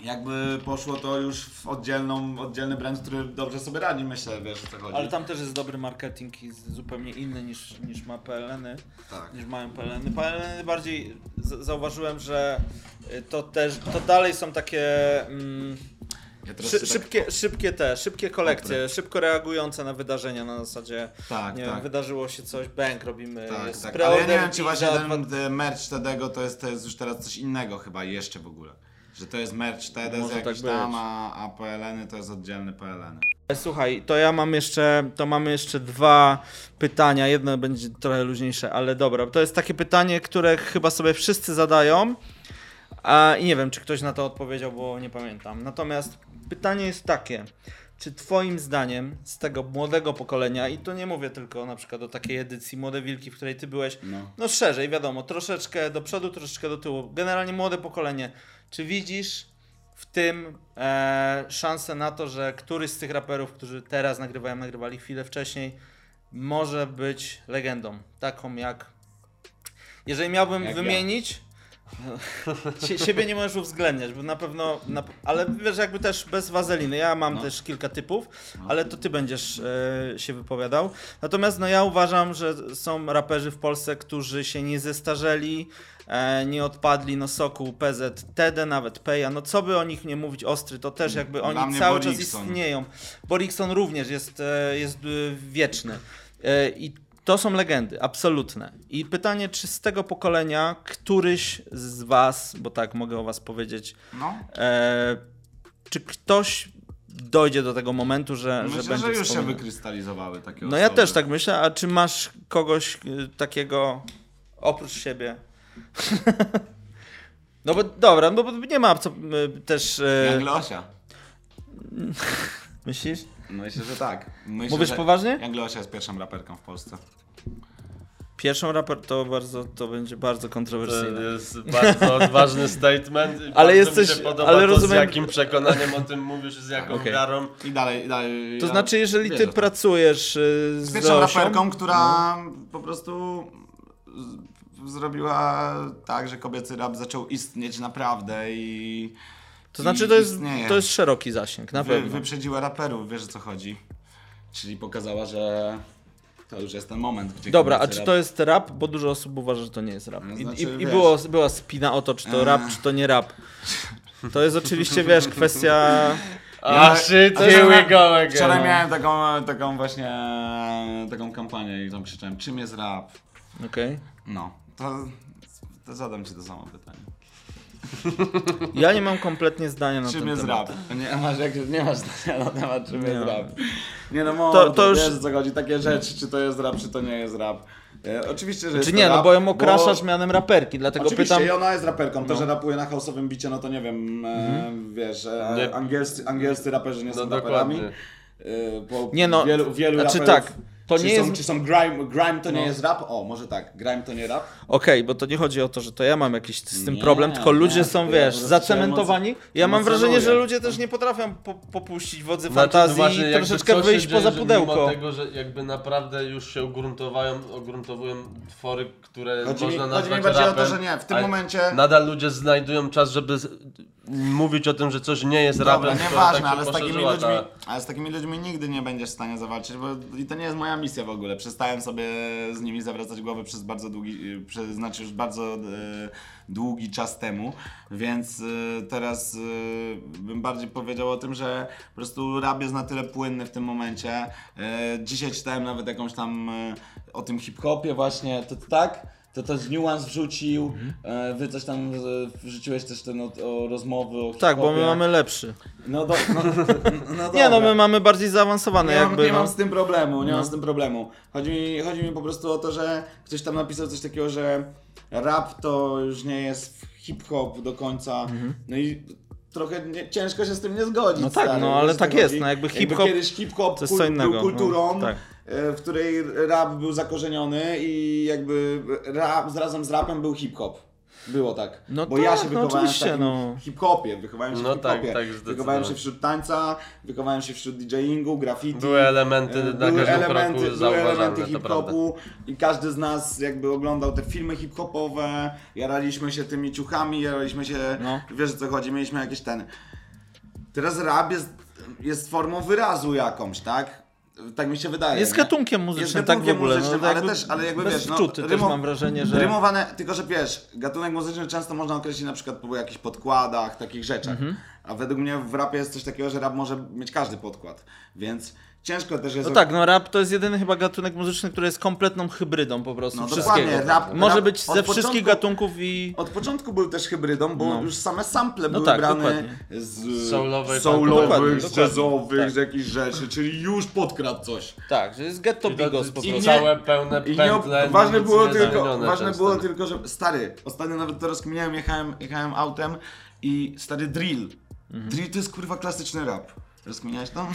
Jakby poszło to już w oddzielną, oddzielny brand, który dobrze sobie radzi, myślę, wiesz o co chodzi. Ale tam też jest dobry marketing i z- zupełnie inny niż, niż ma PLN-y. Tak. Niż mają PLN-y. PLN-y bardziej z- zauważyłem, że y, to też, to dalej są takie mm, Ja szy, tak- szybkie, szybkie te, szybkie kolekcje, szybko reagujące na wydarzenia na zasadzie, Tak, nie tak. wiem, wydarzyło się coś, bank robimy, Tak, jest tak. Ale ja nie wiem, czy właśnie za ten e, merch Tedego to jest, to jest już teraz coś innego chyba jeszcze w ogóle. Że to jest merch Może z jakiś tak tam, a, a PLN-y to jest oddzielny PLN. Słuchaj, to ja mam jeszcze, to mamy jeszcze dwa pytania. Jedno będzie trochę luźniejsze, ale dobra. To jest takie pytanie, które chyba sobie wszyscy zadają. A, I nie wiem, czy ktoś na to odpowiedział, bo nie pamiętam. Natomiast pytanie jest takie. Czy twoim zdaniem z tego młodego pokolenia, i to nie mówię tylko na przykład o takiej edycji Młode Wilki, w której ty byłeś, No. no szerzej, wiadomo, troszeczkę do przodu, troszeczkę do tyłu. Generalnie młode pokolenie. Czy widzisz w tym e, szansę na to, że któryś z tych raperów, którzy teraz nagrywają, nagrywali chwilę wcześniej, może być legendą? Taką jak. Jeżeli miałbym Jak ja. Sie, siebie nie możesz uwzględniać, bo na pewno. Na, ale wiesz, jakby też bez wazeliny. Ja mam No. też kilka typów, No. ale to ty będziesz e, się wypowiadał. Natomiast no ja uważam, że są raperzy w Polsce, którzy się nie zestarzeli, e, nie odpadli, no Soku, PZ, TD, nawet Peja, no co by o nich nie mówić, Ostry, to też jakby Dla oni cały czas Borikson. istnieją. Borikson również jest, e, jest e, wieczny. E, I to są legendy, absolutne. I pytanie, czy z tego pokolenia któryś z was, bo tak mogę o was powiedzieć, No. e, czy ktoś dojdzie do tego momentu, że, że Myślę, będzie że już się wykrystalizowały takie No osoby. ja też tak myślę, a czy masz kogoś y, takiego oprócz siebie? no bo dobra, no bo nie ma co y, też... Jak Leosia. myślisz? Myślę, że tak. Myślę, Mówisz że poważnie? Young Leosia jest pierwszą raperką w Polsce. Pierwszą raper to bardzo, to będzie bardzo To kontrowersyjne. jest bardzo odważny statement. i Ale jesteś- Mi się podoba ale to, rozumiem- z jakim przekonaniem o tym mówisz, z jaką Okej. wiarą. I dalej, i dalej. To ja znaczy, jeżeli ty to. pracujesz y, z Pierwszą Leosią, raperką, która po prostu z- zrobiła tak, że kobiecy rap zaczął istnieć naprawdę i. to i znaczy to jest, istnieje. to jest szeroki zasięg, na Wy, pewno. wyprzedziła raperów, wiesz o co chodzi. Czyli pokazała, że to już jest ten moment, gdzie Dobra, a czy rap- to jest rap? Bo dużo osób uważa, że to nie jest rap. No I, znaczy, i, i było, była spina o to, czy to Eee. rap, czy to nie rap. To jest oczywiście, wiesz, kwestia... A shit, here we go again. Wczoraj miałem taką, taką właśnie taką kampanię i tam krzyczałem, czym jest rap? Okej. No, to, to zadam ci to samo pytanie. Ja nie mam kompletnie zdania na czym ten jest temat. rap? Nie masz, jak, nie masz zdania na temat, czym Nie jest rap. Nie no, To- to, to już- wiesz co chodzi, takie rzeczy, czy to jest rap, czy to nie jest rap. E, oczywiście, że jest Czy to nie, no rap, bo ją okraszasz mianem raperki, dlatego Oczywiście, pytam... i ona jest raperką. To, No. że rapuje na house'owym bicie, no to nie wiem, e, wiesz, e, angielscy, angielscy raperzy nie są No raperami. E, bo Nie no, wielu, wielu znaczy raperów, tak, to czy nie są, jest- Czy są grime, grime to nie No. jest rap? O, może tak, grime to nie rap? Okej, bo to nie chodzi o to, że to ja mam jakiś z tym Nie, problem, tylko nie, ludzie są, ja wiesz, prostu zacementowani. Ja mam wrażenie, że ludzie też nie potrafią po, popuścić wodzy Znaczy, no fantazji właśnie, i jakby troszeczkę wyjść dzieje, poza pudełko. Mimo tego, że jakby naprawdę już się ugruntowają, ogruntowują twory, które Chodzi mi, można chodzi mi nazwać bardziej rapem, o to, że nie, w tym momencie... Nadal ludzie znajdują czas, żeby mówić o tym, że coś nie jest Dobra, rapem. nieważne, tak ale z takimi ludźmi, ta- ale z takimi ludźmi nigdy nie będziesz w stanie zawalczyć, bo i to nie jest moja misja w ogóle. Przestałem sobie z nimi zawracać głowę przez bardzo długi, przez, znaczy już bardzo e, długi czas temu, więc e, teraz e, bym bardziej powiedział o tym, że po prostu rap jest na tyle płynny w tym momencie. E, dzisiaj czytałem nawet jakąś tam e, o tym hip-hopie właśnie, to tak? To też niuans wrzucił, e, wy coś tam e, wrzuciłeś też ten o, o rozmowy o Tak, bo my mamy lepszy. No, do, no, no Nie no, my mamy bardziej zaawansowane nie, mam, jakby. nie no. mam z tym problemu, nie No. mam z tym problemu. Chodzi mi, chodzi mi po prostu o to, że ktoś tam napisał coś takiego, że rap to już nie jest hip-hop do końca. No i trochę nie, ciężko się z tym nie zgodzić. No tak, stary, no, ale tak jest, no, jakby hip-hop kiedyś hip-hop to jest kul- co innego, był kulturą, no, tak. E, w której rap był zakorzeniony i jakby rap, razem z rapem był hip-hop. Było tak. No Bo tak, ja się no wychowałem oczywiście, w takim no. hip-hopie, wychowałem się No w tak, hip-hopie. tak, wychowałem się wśród tańca, wychowałem się wśród DJingu, graffiti. Były elementy E, na były każdym elementy, kroku były elementy hip-hopu i każdy z nas jakby oglądał te filmy hip-hopowe, jaraliśmy się tymi ciuchami, jaraliśmy się, No. wiesz o co chodzi, mieliśmy jakieś ten... Teraz rap jest, jest formą wyrazu jakąś, tak? Tak mi się wydaje. Jest nie? gatunkiem muzycznym, Jest tak w gatunkiem ogóle. muzycznym, no, ale jakby też, ale jakby wiesz, no, wczuty też rymo- mam wrażenie, że... Rymowane, tylko że wiesz, gatunek muzyczny często można określić na przykład po jakichś podkładach, takich rzeczach. Mhm. A według mnie w rapie jest coś takiego, że rap może mieć każdy podkład. Więc ciężko też jest. No tak, no rap to jest jedyny chyba gatunek muzyczny, który jest kompletną hybrydą po prostu No wszystkiego. dokładnie, rap- Może rap być ze początku- wszystkich gatunków i... Od początku był też hybrydą, bo No. już same sample były tak, brane dokładnie. z soulowych, dokładnie, z jazzowych, Tak. z jakichś rzeczy, czyli już podkradł coś. Tak, że jest ghetto I bigos po i prostu. nie- całe pełne I nie, pętle. ważne nic było, nie tylko, ważne było tylko, że stary, ostatnio nawet to rozkminiałem, jechałem, jechałem autem i stary drill. Mhm. Drill to jest kurwa klasyczny rap. Rozkminiałeś to?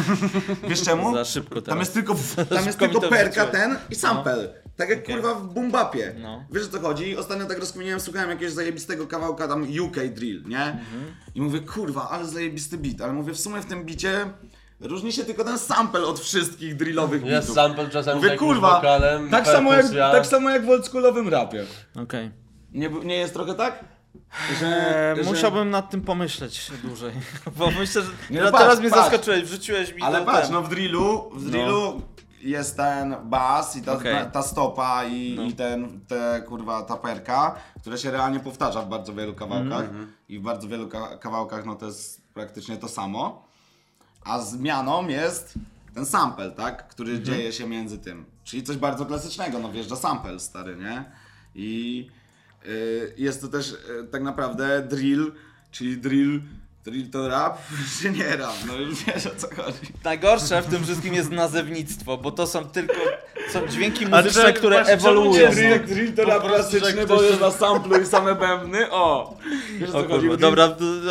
Wiesz czemu? Za szybko teraz. Tam jest tylko, tam jest tylko perka ten i sample. Tak jak Okej. kurwa w bumbapie. No. Wiesz o co chodzi? Ostatnio tak rozkminiałem, słuchałem jakiegoś zajebistego kawałka tam UK drill, nie? Mhm. I mówię, kurwa, ale zajebisty beat. Ale mówię, w sumie w tym bicie różni się tylko ten sample od wszystkich drillowych Jest beatów. sample czasem Mówię, kurwa, wokalem, tak samo, jak, tak samo jak w oldschoolowym rapie. Okej. Nie, bu- nie jest trochę tak? Że, Eee, że- Musiałbym nad tym pomyśleć dłużej. Bo myślę, że Nie, teraz, no patrz, teraz mnie patrz. zaskoczyłeś, wrzuciłeś mi Ale patrz, ten. no w drillu, w drillu jest ten bas i ta, Okej. ta, stopa i, No. i ten, te kurwa taperka, które się realnie powtarza w bardzo wielu kawałkach Mhm. i w bardzo wielu ka- kawałkach no to jest praktycznie to samo. A zmianą jest ten sample, tak? Który Mhm. dzieje się między tym. Czyli coś bardzo klasycznego, no wjeżdża sample stary, nie? I jest to też y, tak naprawdę drill, czyli drill, drill to rap, czy nie rap, no już wiesz o co chodzi. Najgorsze w tym wszystkim jest nazewnictwo, bo to są tylko są dźwięki A muzyczne, które ewoluują. no. drill- drill to klasyczny, ktoś bo jest na samplu i same bębny. O! Wiesz o kurwa, dobra,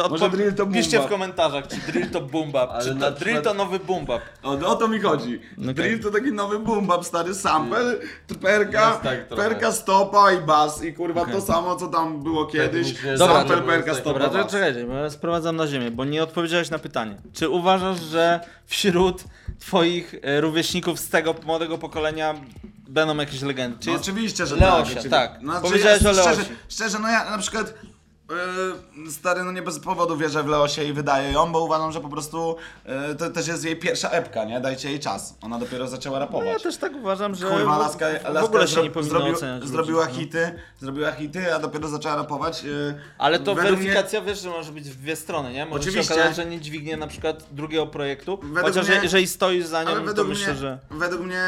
Może odpo- drill to piszcie w komentarzach, czy drill to boom bap, Ale czy na to drill to nowy boom bap. O, o to mi chodzi. Okej. Drill to taki nowy boom bap, stary sample, perka, tak trochę. perka, stopa i bas i kurwa to samo co tam było kiedyś. Technicznie Dobra, sample, perka, stopa, Dobra, to czekajcie, bo ja sprowadzam na ziemię, bo nie odpowiedziałeś na pytanie. Czy uważasz, że wśród twoich e, rówieśników z tego młodego pokolenia będą jakieś legendy? Czy No jest... oczywiście, że Leosia, tak. tak. Znaczy, Powiedziałeś ja, o Leosi. Szczerze, szczerze, no ja na przykład yy, stary, no nie bez powodu wierzę w Leosie i wydaję ją, bo uważam, że po prostu yy, to też jest jej pierwsza epka, nie? Dajcie jej czas. Ona dopiero zaczęła No rapować. ja też tak uważam, że Kurwa, laska, w, laska w ogóle się zro- nie powinno zrobił- oceniać ludzi, Zrobiła no. hity, zrobiła hity, a dopiero zaczęła rapować. Yy, Ale to weryfikacja, wiesz, że może być w dwie strony, nie? Może Oczywiście. się okazać, że nie dźwignie na przykład drugiego projektu, Według chociaż mnie- jeżeli stoisz za Ale nim, to według myślę, mnie, że... według mnie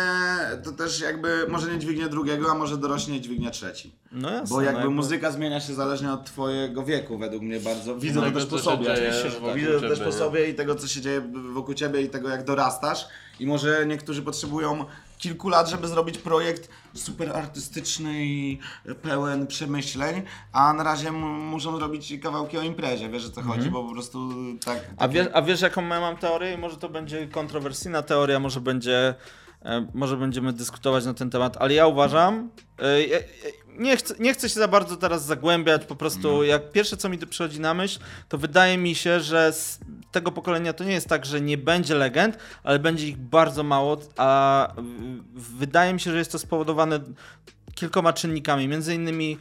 to też jakby może nie dźwignie drugiego, a może dorośnie dźwignie trzeci. No jasne, Bo jakby no muzyka zmienia się zależnie od twojego wieku, według mnie bardzo. Widzę to Tego, też po sobie. Oczywiście, że tak. Widzę to też po sobie i tego, co się dzieje wokół ciebie i tego, jak dorastasz. I może niektórzy potrzebują kilku lat, żeby zrobić projekt super artystyczny i pełen przemyśleń, a na razie muszą robić kawałki o imprezie, wiesz o co chodzi, bo po prostu tak... Mhm. A wiesz, a wiesz jaką ja mam teorię? I Może to będzie kontrowersyjna teoria, może będzie, e, może będziemy dyskutować na ten temat, ale ja uważam, e, ja- nie chcę, nie chcę się za bardzo teraz zagłębiać, po prostu jak pierwsze co mi przychodzi na myśl, to wydaje mi się, że z tego pokolenia to nie jest tak, że nie będzie legend, ale będzie ich bardzo mało, a wydaje mi się, że jest to spowodowane kilkoma czynnikami, między innymi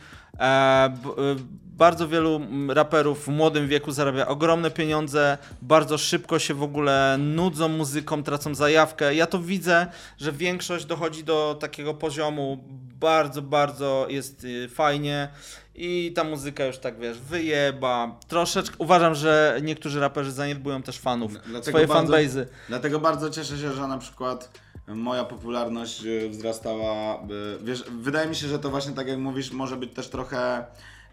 bardzo wielu raperów w młodym wieku zarabia ogromne pieniądze, bardzo szybko się w ogóle nudzą muzyką, tracą zajawkę. Ja to widzę, że większość dochodzi do takiego poziomu bardzo, bardzo jest y, fajnie i ta muzyka już tak wiesz, wyjeba. Troszeczkę uważam, że niektórzy raperzy zaniedbują też fanów, Dlatego swoje bardzo- fanbase'y. Dlatego bardzo cieszę się, że na przykład moja popularność e, wzrastała. e, Wiesz, wydaje mi się, że to właśnie tak jak mówisz, może być też trochę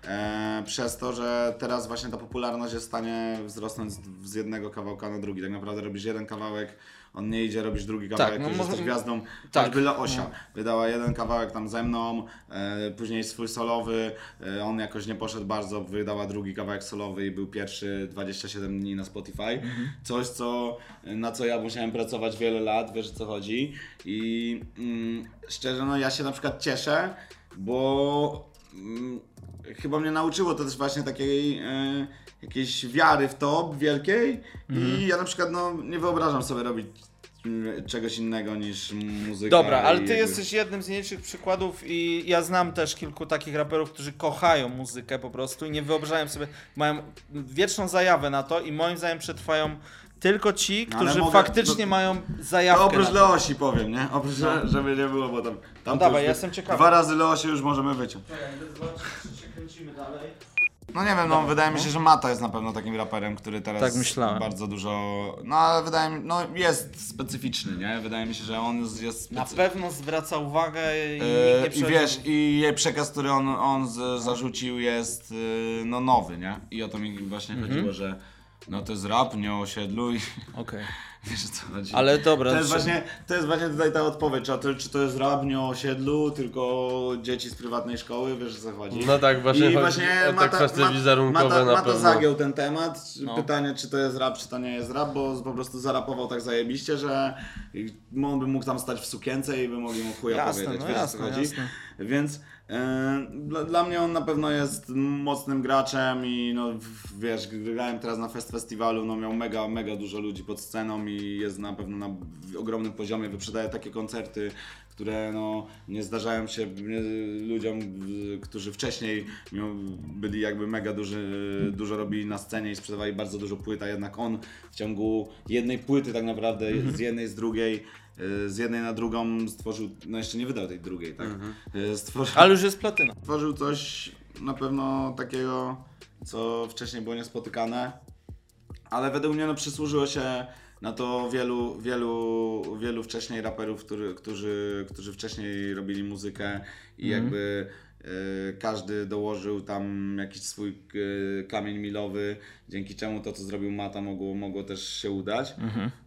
e, przez to, że teraz właśnie ta popularność jest w stanie wzrosnąć z, z jednego kawałka na drugi. Tak naprawdę robisz jeden kawałek, on nie idzie, robisz drugi kawałek, no już może- jesteś gwiazdą. tak, Choćby Leosia no. wydała jeden kawałek tam ze mną, e, później swój solowy, e, on jakoś nie poszedł bardzo, wydała drugi kawałek solowy i był pierwszy 27 dni na Spotify. Mhm. Coś, co, na co ja musiałem pracować wiele lat, wiesz o co chodzi. I mm, szczerze, no ja się na przykład cieszę, bo mm, chyba mnie nauczyło to też właśnie takiej e, jakiejś wiary w to wielkiej Mhm. i ja na przykład no nie wyobrażam sobie robić mm, czegoś innego niż muzyka. Dobra, ale ty jakby- jesteś jednym z mniejszych przykładów i ja znam też kilku takich raperów, którzy kochają muzykę po prostu i nie wyobrażają sobie, mają wieczną zajawę na to i moim zdaniem przetrwają tylko ci, No, którzy mogę- faktycznie to- mają To zajawkę oprócz na to. Leosi powiem, nie? Oprócz, No. żeby nie było, bo tam... tam No dawaj, już ja jestem ciekawy. Dwa razy Leosie już możemy wyciąć. Czekaj, zobaczyć, czy się kręcimy dalej. No nie wiem, no wydaje mi się, że Mata jest na pewno takim raperem, który teraz Tak myślałem. bardzo dużo... No ale wydaje mi no jest specyficzny, nie? Wydaje mi się, że on jest, jest Na pewno zwraca uwagę i nie I wiesz, i jej przekaz, który on, on z, zarzucił jest yy, no nowy, nie? I o to mi właśnie Mhm. chodziło, że no to jest rap, nie o osiedlu i Okej. Wiesz o co chodzi. Ale dobra, To jest, czy- właśnie, to jest właśnie tutaj ta odpowiedź, czy to, czy to jest rap nie o osiedlu, tylko dzieci z prywatnej szkoły, wiesz o co chodzi. No tak, właśnie chodzi o te kwestie wizerunkowe Mata, na Mata pewno. zagiął ten temat. No. Pytanie, czy to jest rap, czy to nie jest rap, bo po prostu zarapował tak zajebiście, że on by mógł tam stać w sukience i by mogli mu chuja Jasne, powiedzieć. no wiesz, jasne, co chodzi? jasne. Więc dla, dla mnie on na pewno jest mocnym graczem i no wiesz, grałem teraz na Fest Festiwalu, no miał mega, mega dużo ludzi pod sceną i jest na pewno na ogromnym poziomie, wyprzedaje takie koncerty, które no nie zdarzają się ludziom, którzy wcześniej byli jakby mega duży, dużo robili na scenie i sprzedawali bardzo dużo płyt, a jednak on w ciągu jednej płyty tak naprawdę, z jednej, z drugiej, z jednej na drugą stworzył, no jeszcze nie wydał tej drugiej, tak? Y, Stworzył, Ale już jest platyna. stworzył coś na pewno takiego, co wcześniej było niespotykane, ale według mnie no, przysłużyło się na to wielu, wielu, wielu wcześniej raperów, który, którzy, którzy wcześniej robili muzykę i jakby Yy, każdy dołożył tam jakiś swój yy, kamień milowy, dzięki czemu to, co zrobił Mata, mogło, mogło też się udać.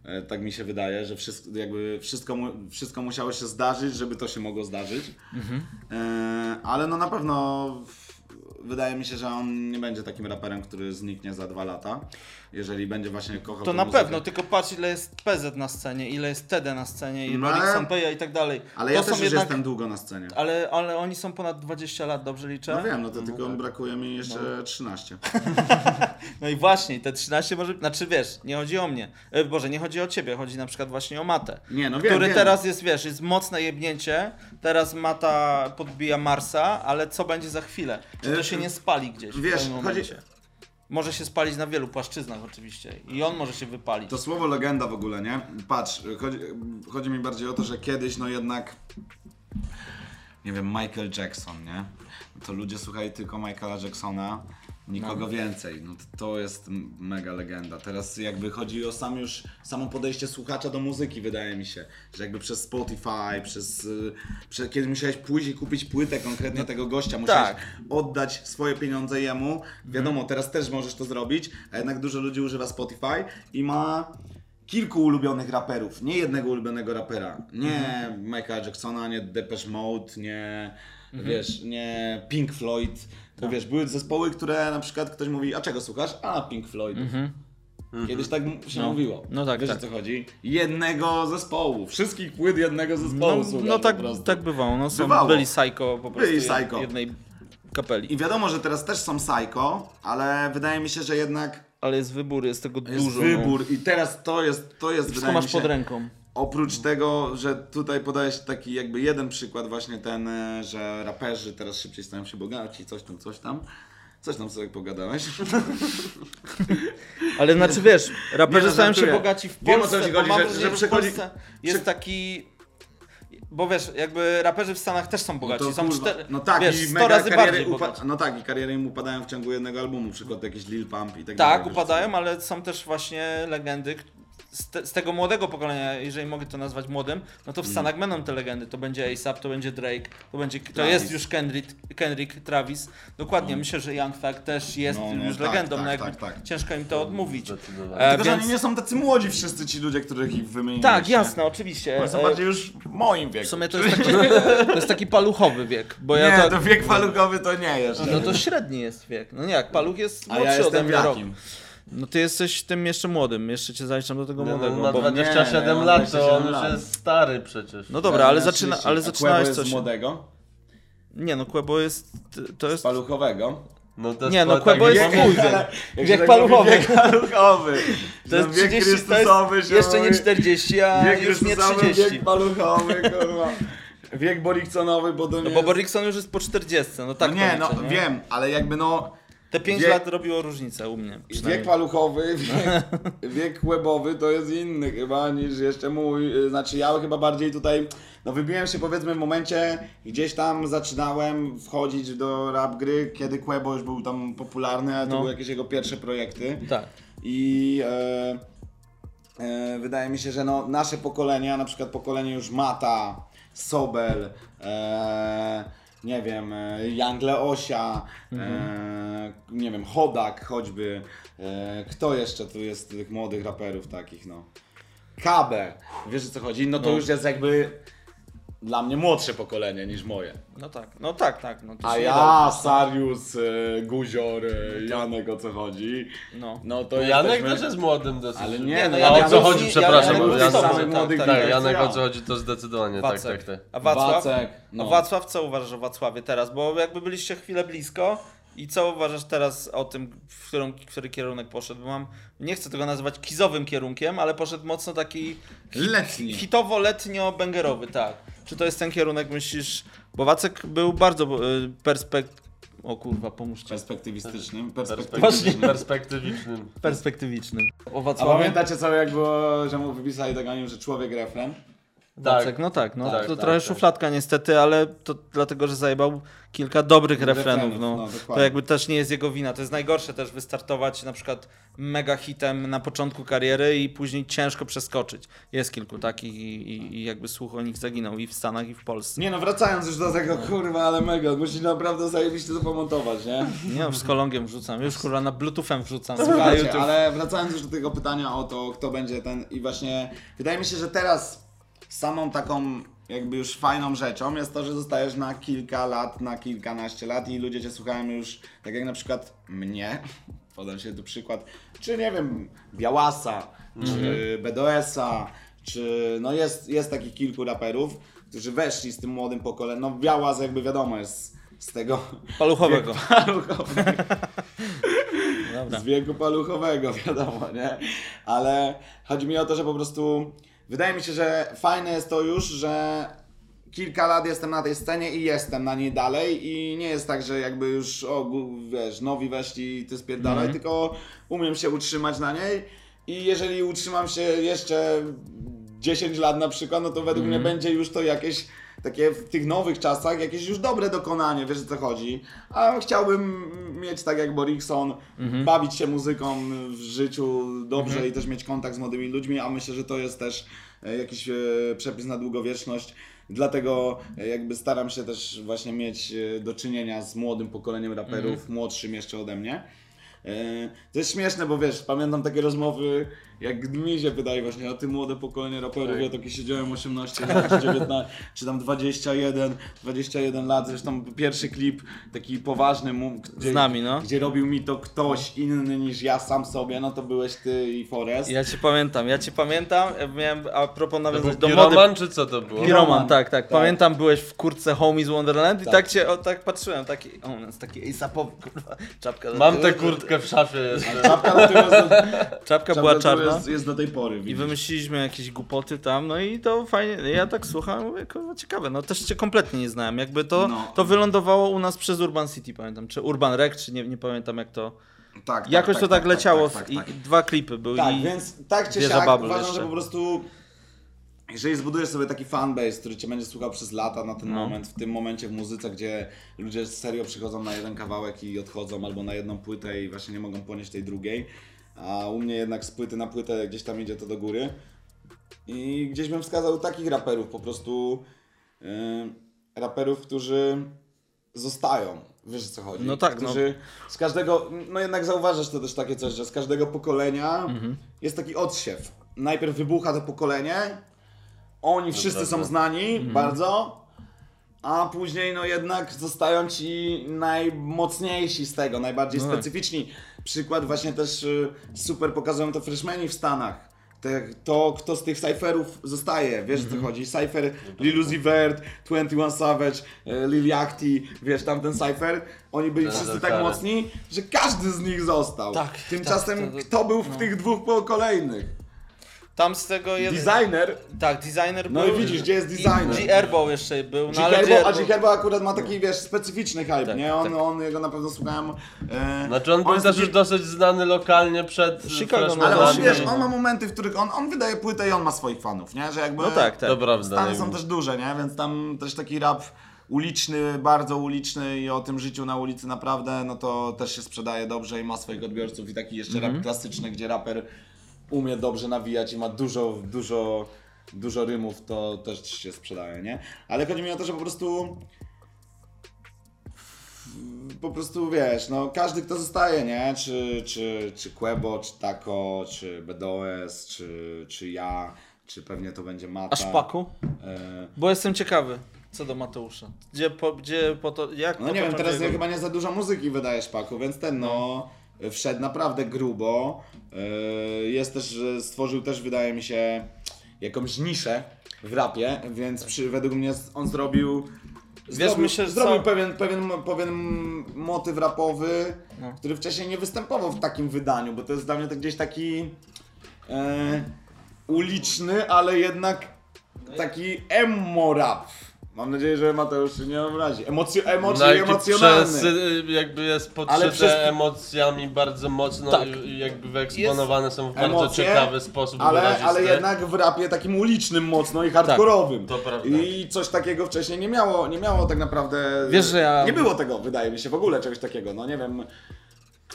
Yy, tak mi się wydaje, że wszystko, jakby wszystko, wszystko musiało się zdarzyć, żeby to się mogło zdarzyć. Yy, ale no na pewno wydaje mi się, że on nie będzie takim raperem, który zniknie za dwa lata. Jeżeli będzie właśnie kochał To na muzykę. pewno, tylko patrz ile jest PZ na scenie, ile jest TD na scenie, ile No no, Sampeja i tak dalej. Ale to ja też już jednak, jestem długo na scenie. ale, ale oni są ponad 20 lat, dobrze liczę? No wiem, no to tylko brakuje mi jeszcze 13. No i właśnie, te 13 może, znaczy wiesz, nie chodzi o mnie, e, Boże, nie chodzi o ciebie, chodzi na przykład właśnie o Matę. Nie, no wiem, który wiem. teraz jest, wiesz, jest mocne jebnięcie, teraz Mata podbija Marsa, ale co będzie za chwilę? Czy to E, się nie spali gdzieś w wiesz, pewnym chodzi- momencie? Może się spalić na wielu płaszczyznach oczywiście i on może się wypalić. To słowo legenda w ogóle, nie? Patrz, chodzi, chodzi mi bardziej o to, że kiedyś no jednak nie wiem, Michael Jackson, nie? To ludzie słuchali tylko Michaela Jacksona, nikogo więcej. No to, to jest mega legenda. Teraz jakby chodzi o sam już samo podejście słuchacza do muzyki, wydaje mi się, że jakby przez Spotify, przez, y, prze, kiedy musiałeś pójść i kupić płytę konkretnie tego gościa, musiałeś tak. oddać swoje pieniądze jemu. Wiadomo, teraz też możesz to zrobić, a jednak dużo ludzi używa Spotify i ma kilku ulubionych raperów, nie jednego ulubionego rapera. Nie Michaela Jacksona, nie Depeche Mode, nie wiesz, nie Pink Floyd. Bo wiesz, były zespoły, które na przykład ktoś mówi, a czego słuchasz? A Pink Floyd. Kiedyś tak się No. mówiło. No tak, Wiesz tak. o co chodzi? Jednego zespołu. Wszystkich płyt jednego zespołu No, no tak, tak bywało, no są, Bywało. byli psycho po prostu Byli psycho. jednej kapeli. I wiadomo, że teraz też są psycho, ale wydaje mi się, że jednak Ale jest wybór, jest tego jest dużo. wybór i teraz to jest, to jest No. Wszystko masz się, pod ręką. Oprócz tego, że tutaj podajesz taki jakby jeden przykład właśnie ten, e, że raperzy teraz szybciej stają się bogaci, coś tam, coś tam. Coś tam sobie pogadałeś. Ale znaczy wiesz, raperzy no, stają się bogaci w Wiem, o Polsce, co ci chodzi, że- że przychodzi- Polsce jest taki... Bo wiesz, jakby raperzy w Stanach też są bogaci, to są cztery, no tak, wiesz, i 100 mega razy bardziej bogaci. No tak, i kariery im upadają w ciągu jednego albumu, przykład jakiś Lil Pump i tak dalej. Tak, upadają, ale są też właśnie legendy z, te, z tego młodego pokolenia, jeżeli mogę to nazwać młodym, no to w Stanach będą te legendy. To będzie ASAP, to będzie Drake, to będzie, to Mm. Travis. jest już Kendrick, Kendrick Travis. Dokładnie, myślę, że Young Thug też jest No, no, już tak, legendą, tak, no jakby tak, tak. ciężko im to odmówić. E, Tylko, że więc- oni nie są tacy młodzi wszyscy ci ludzie, których ich wymieniłeś. Tak, jasne, oczywiście. Oni są E, bardziej już w moim wieku. W sumie to jest taki, to jest taki paluchowy wiek, bo ja nie, to, to wiek palugowy to nie jest. No to średni jest wiek. No nie, jak paluch jest A młodszy ja ode mnie rok. No ty jesteś tym jeszcze młodym, jeszcze cię zaliczam do tego Nie, młodego. no, ma bo... 27 nie, lat, to 27 on już jest stary przecież. No dobra, ale, zaczyna, 30. ale zaczynałeś coś. młodego? Nie no, Quebo jest. To jest. Paluchowego? No to Nie, no, tak Quebo jest Wiek się tak paluchowy. Wiek paluchowy. To jest No, wiek 30, to Chrystusowy jest jeszcze nie mówi. 40, a Wiek już nie Chrystusowy, 30. Wiek paluchowy, kurwa. Wiek Boriksonowy, bo to No bo. Borikson już jest po 40, no tak no to nie, no wiem, ale jakby no... Te 5 wiek- lat robiło różnicę u mnie. Wiek paluchowy, wiek, wiek łebowy to jest inny chyba niż jeszcze mój. y, Znaczy ja chyba bardziej tutaj, no wybiłem się powiedzmy w momencie, gdzieś tam zaczynałem wchodzić do rap gry, kiedy Quebo już był tam popularny, ale to No. były jakieś jego pierwsze projekty. Tak. I e, e, wydaje mi się, że no, nasze pokolenia, na przykład pokolenie już Mata, Sobel, e, nie wiem, e, Young Leosia, e, nie wiem, Hodak choćby. E, kto jeszcze tu jest z tych młodych raperów takich, no? Kabe, wiesz o co chodzi? No to No. już jest jakby dla mnie młodsze pokolenie niż moje. No tak, no tak, tak. No, to A ja, Sarius, e, Guzior, e, Janek o co chodzi? No. No to To Janek jesteśmy- też jest młodym dosyć. Ale Nie, nie, no no A Janek o co chodzi, przepraszam, Janek bo był ja z tobą, samych tak, młodych tak. Tak, Janek ja. o co chodzi, to zdecydowanie, tak, Wacek. tak, tak. A Wacław? Wacek, No. no. A Wacław, co uważasz o Wacławie teraz? Bo jakby byliście chwilę blisko i co uważasz teraz o tym, w którym, który kierunek poszedł? Bo mam, nie chcę tego nazywać kizowym kierunkiem, ale poszedł mocno taki Letni. hitowo-letnio-bęgerowy, tak. Czy to jest ten kierunek, myślisz? Bo Wacek był bardzo y, perspek... O kurwa, pomóżcie. Perspektywistycznym. Perspektywicznym. Perspektywistycznym. Perspektywicznym. Perspektywicznym. O A pamiętacie co jak było, że mu wypisali tak o nim, że człowiek refren? Wacek, no tak, no Tak, to tak, trochę tak. szufladka niestety, ale to dlatego, że zajebał kilka dobrych refrenów, Refrenów, no. no, to jakby też nie jest jego wina. To jest najgorsze też wystartować na przykład mega hitem na początku kariery i później ciężko przeskoczyć. Jest kilku takich i, i, i jakby słuch o nich zaginął i w Stanach i w Polsce. Nie no, wracając już do tego, kurwa, ale mega, musi naprawdę zajebiście to pomontować, nie? Nie no, z kolongiem wrzucam, już kurwa na bluetoothem wrzucam. Słuchajcie, ale wracając już do tego pytania o to, kto będzie ten i właśnie wydaje mi się, że teraz samą taką jakby już fajną rzeczą jest to, że zostajesz na kilka lat, na kilkanaście lat i ludzie cię słuchają już, tak jak na przykład mnie, podam się tu przykład, czy nie wiem, Białasa, czy BDS-a, czy no jest, jest takich kilku raperów, którzy weszli z tym młodym pokoleniem, no Białas jakby wiadomo jest z tego Paluchowego. paluchowego z wieku paluchowego, wiadomo, nie? Ale chodzi mi o to, że po prostu wydaje mi się, że fajne jest to już, że kilka lat jestem na tej scenie i jestem na niej dalej i nie jest tak, że jakby już, o, wiesz, nowi weszli i ty spierdalaj, tylko umiem się utrzymać na niej. I jeżeli utrzymam się jeszcze 10 lat na przykład, no to według mnie będzie już to jakieś takie w tych nowych czasach jakieś już dobre dokonanie, wiesz o co chodzi. A chciałbym mieć tak jak Borikson, bawić się muzyką w życiu dobrze i też mieć kontakt z młodymi ludźmi, a myślę, że to jest też e, jakiś e, przepis na długowieczność. Dlatego e, jakby staram się też właśnie mieć do czynienia z młodym pokoleniem raperów, młodszym jeszcze ode mnie. To jest śmieszne, bo wiesz, pamiętam takie rozmowy, jak mi się wydaje właśnie, o tym młode pokolenie raperów, Tak. ja takie siedziałem 18 lat, czy 19, czy tam 21, 21 lat, zresztą pierwszy klip taki poważny, gdzie, Z nami, no. gdzie robił mi to ktoś inny niż ja sam sobie, no to byłeś ty i Forest. Ja cię pamiętam, ja cię pamiętam, ja miałem, a propos To był nawiązać do mody... Piroman, czy co to było? Piroman. Tak, tak, Tak. Pamiętam, byłeś w kurtce Homies Wonderland i Tak. tak cię, o, tak patrzyłem, taki, o, on jest taki ASAPowy, kurwa, czapka do Mam tyłu, tę kurtkę w szafie jeszcze. Czapka do tyłu jest, Czapka czapka była czarna jest, jest do tej pory, i widzisz. wymyśliliśmy jakieś głupoty tam, no i to fajnie, ja tak słucham, mówię, kurwa, ciekawe, no też cię kompletnie nie znałem, jakby to, No. to wylądowało u nas przez Urban City, pamiętam, czy Urban Rec, czy nie, nie pamiętam jak to, Tak, tak, jakoś tak, to tak, tak, leciało tak, tak, i tak. i dwa klipy były Tak, i więc tak czy siak uważam, jeszcze. że po prostu jeżeli zbudujesz sobie taki fanbase, który cię będzie słuchał przez lata na ten No. moment, w tym momencie w muzyce, gdzie ludzie serio przychodzą na jeden kawałek i odchodzą, albo na jedną płytę i właśnie nie mogą ponieść tej drugiej, a u mnie jednak z płyty na płytę gdzieś tam idzie to do góry. I gdzieś bym wskazał takich raperów, po prostu yy, raperów, którzy zostają. Wiesz o co chodzi? No tak, no. którzy z każdego, no jednak zauważasz to też takie coś, że z każdego pokolenia Mhm. jest taki odsiew. Najpierw wybucha to pokolenie, oni wszyscy są znani Mhm. bardzo, a później no jednak zostają ci najmocniejsi z tego, najbardziej No tak. specyficzni. Przykład właśnie też y, super pokazują to freshmeni w Stanach. Te, to, kto z tych cypherów zostaje, wiesz Mhm. o co chodzi? Cypher, Lil Uzi Vert, 21 Savage, y, Lil Yachty, wiesz, tamten cypher, oni byli Ten wszyscy tak mocni, że każdy z nich został. Tak, Tymczasem tak, to- kto był w tych dwóch kolejnych? Tam z tego jeden... Designer, Tak, designer no był. i widzisz, gdzie jest designer. G Herbo jeszcze był, no ale G G-Herbo, a Herbo- G-Herbo akurat ma taki, wiesz, specyficzny hype, Tak, nie? On, tak. on jego na pewno słuchałem. E, Znaczy on był jest też już dosyć znany lokalnie przed Chicago, no. Ale on, no, wiesz, no. on ma momenty, w których on, on wydaje płytę i on ma swoich fanów, nie? Że jakby No tak, tak. Prawda. Stany są też duże, nie? Więc tam też taki rap uliczny, bardzo uliczny i o tym życiu na ulicy naprawdę, no to też się sprzedaje dobrze i ma swoich odbiorców i taki jeszcze Mhm. rap klasyczny, gdzie raper umie dobrze nawijać i ma dużo, dużo, dużo rymów, to też się sprzedaje, nie? Ale chodzi mi o to, że po prostu po prostu wiesz, no każdy kto zostaje, nie? Czy, czy, czy Quebo, czy Taco, czy BDOS, czy, czy ja, czy pewnie to będzie Mata. A Szpaku? E, Bo jestem ciekawy co do Mateusza. Gdzie po, gdzie po to, jak No nie wiem, teraz jego- nie, chyba nie za dużo muzyki wydaje Szpaku, więc ten no wszedł naprawdę grubo. E, Jest też, stworzył też wydaje mi się jakąś niszę w rapie, więc przy, według mnie on zrobił zrobił, myślę, zrobił co- pewien, pewien, pewien motyw rapowy, No. który wcześniej nie występował w takim wydaniu, bo to jest dla mnie tak gdzieś taki e, uliczny, ale jednak taki emo rap. Mam nadzieję, że Mateusz się nie obrazi. Emocje, emocje No, emocjonalne. przez, y, jakby jest Ale podszyte przez- emocjami bardzo mocno Tak. i jakby wyeksponowane są w bardzo Emocje, ciekawy sposób Ale, wyrazisty. ale jednak w rapie takim ulicznym mocno i hardkorowym. To prawda. I coś takiego wcześniej nie miało, nie miało tak naprawdę. Wiesz, że ja- Nie było tego, wydaje mi się, w ogóle czegoś takiego. No nie wiem.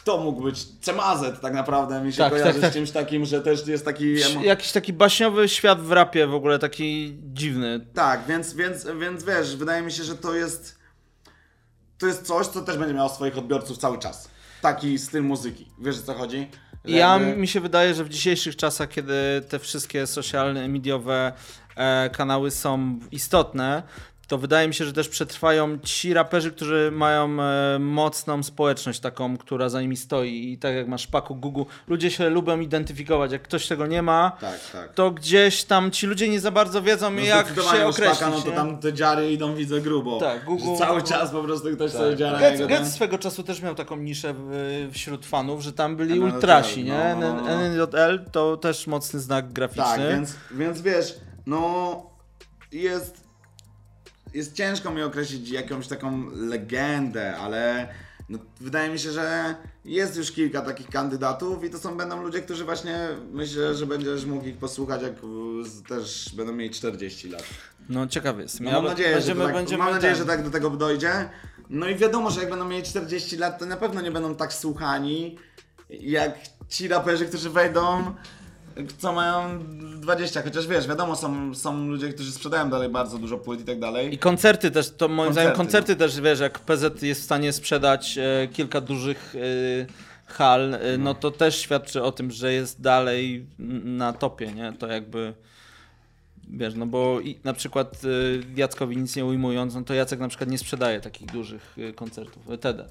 Kto mógł być? Cemazet tak naprawdę mi się Tak, kojarzy tak, tak. z czymś takim, że też jest taki. Jakiś taki baśniowy świat w rapie w ogóle, taki dziwny. Tak, więc, więc, więc wiesz, wydaje mi się, że to jest. To jest coś, co też będzie miało swoich odbiorców cały czas. Taki styl muzyki. Wiesz o co chodzi? Że Ja jakby- mi się wydaje, że w dzisiejszych czasach, kiedy te wszystkie socialne, mediowe e, kanały są istotne, to wydaje mi się, że też przetrwają ci raperzy, którzy mają e, mocną społeczność taką, która za nimi stoi. I tak jak masz Paku, Gugu, ludzie się lubią identyfikować. Jak ktoś tego nie ma, Tak, tak. to gdzieś tam ci ludzie nie za bardzo wiedzą, No jak się określić. Szpaka, no to nie? tam te dziary idą, widzę grubo. Tak, Że cały czas po prostu ktoś sobie dziara Getz ten- swego czasu też miał taką niszę w, wśród fanów, że tam byli ultrasi, no, nie? no, no, no. NNJL to też mocny znak graficzny. Tak, więc, więc wiesz, no jest, jest ciężko mi określić jakąś taką legendę, ale no, wydaje mi się, że jest już kilka takich kandydatów i to są będą ludzie, którzy właśnie myślę, że będziesz mógł ich posłuchać, jak też będą mieli 40 lat. No ciekawy jestem. No, mam nadzieję, będziemy, że, tak, będziemy mam nadzieję, że tak do tego dojdzie. No i wiadomo, że jak będą mieli 40 lat, to na pewno nie będą tak słuchani jak ci raperzy, którzy wejdą, co mają 20. Chociaż wiesz, wiadomo, są, są ludzie, którzy sprzedają dalej bardzo dużo płyt i tak dalej. I koncerty też, to moim Koncerty, zdaniem koncerty też, wiesz, jak PZ jest w stanie sprzedać e, kilka dużych e, hal, e, no to też świadczy o tym, że jest dalej na topie, nie? To jakby... Wiesz, no bo i, na przykład y, Jackowi nic nie ujmując, no to Jacek na przykład nie sprzedaje takich dużych y, koncertów, y, TD,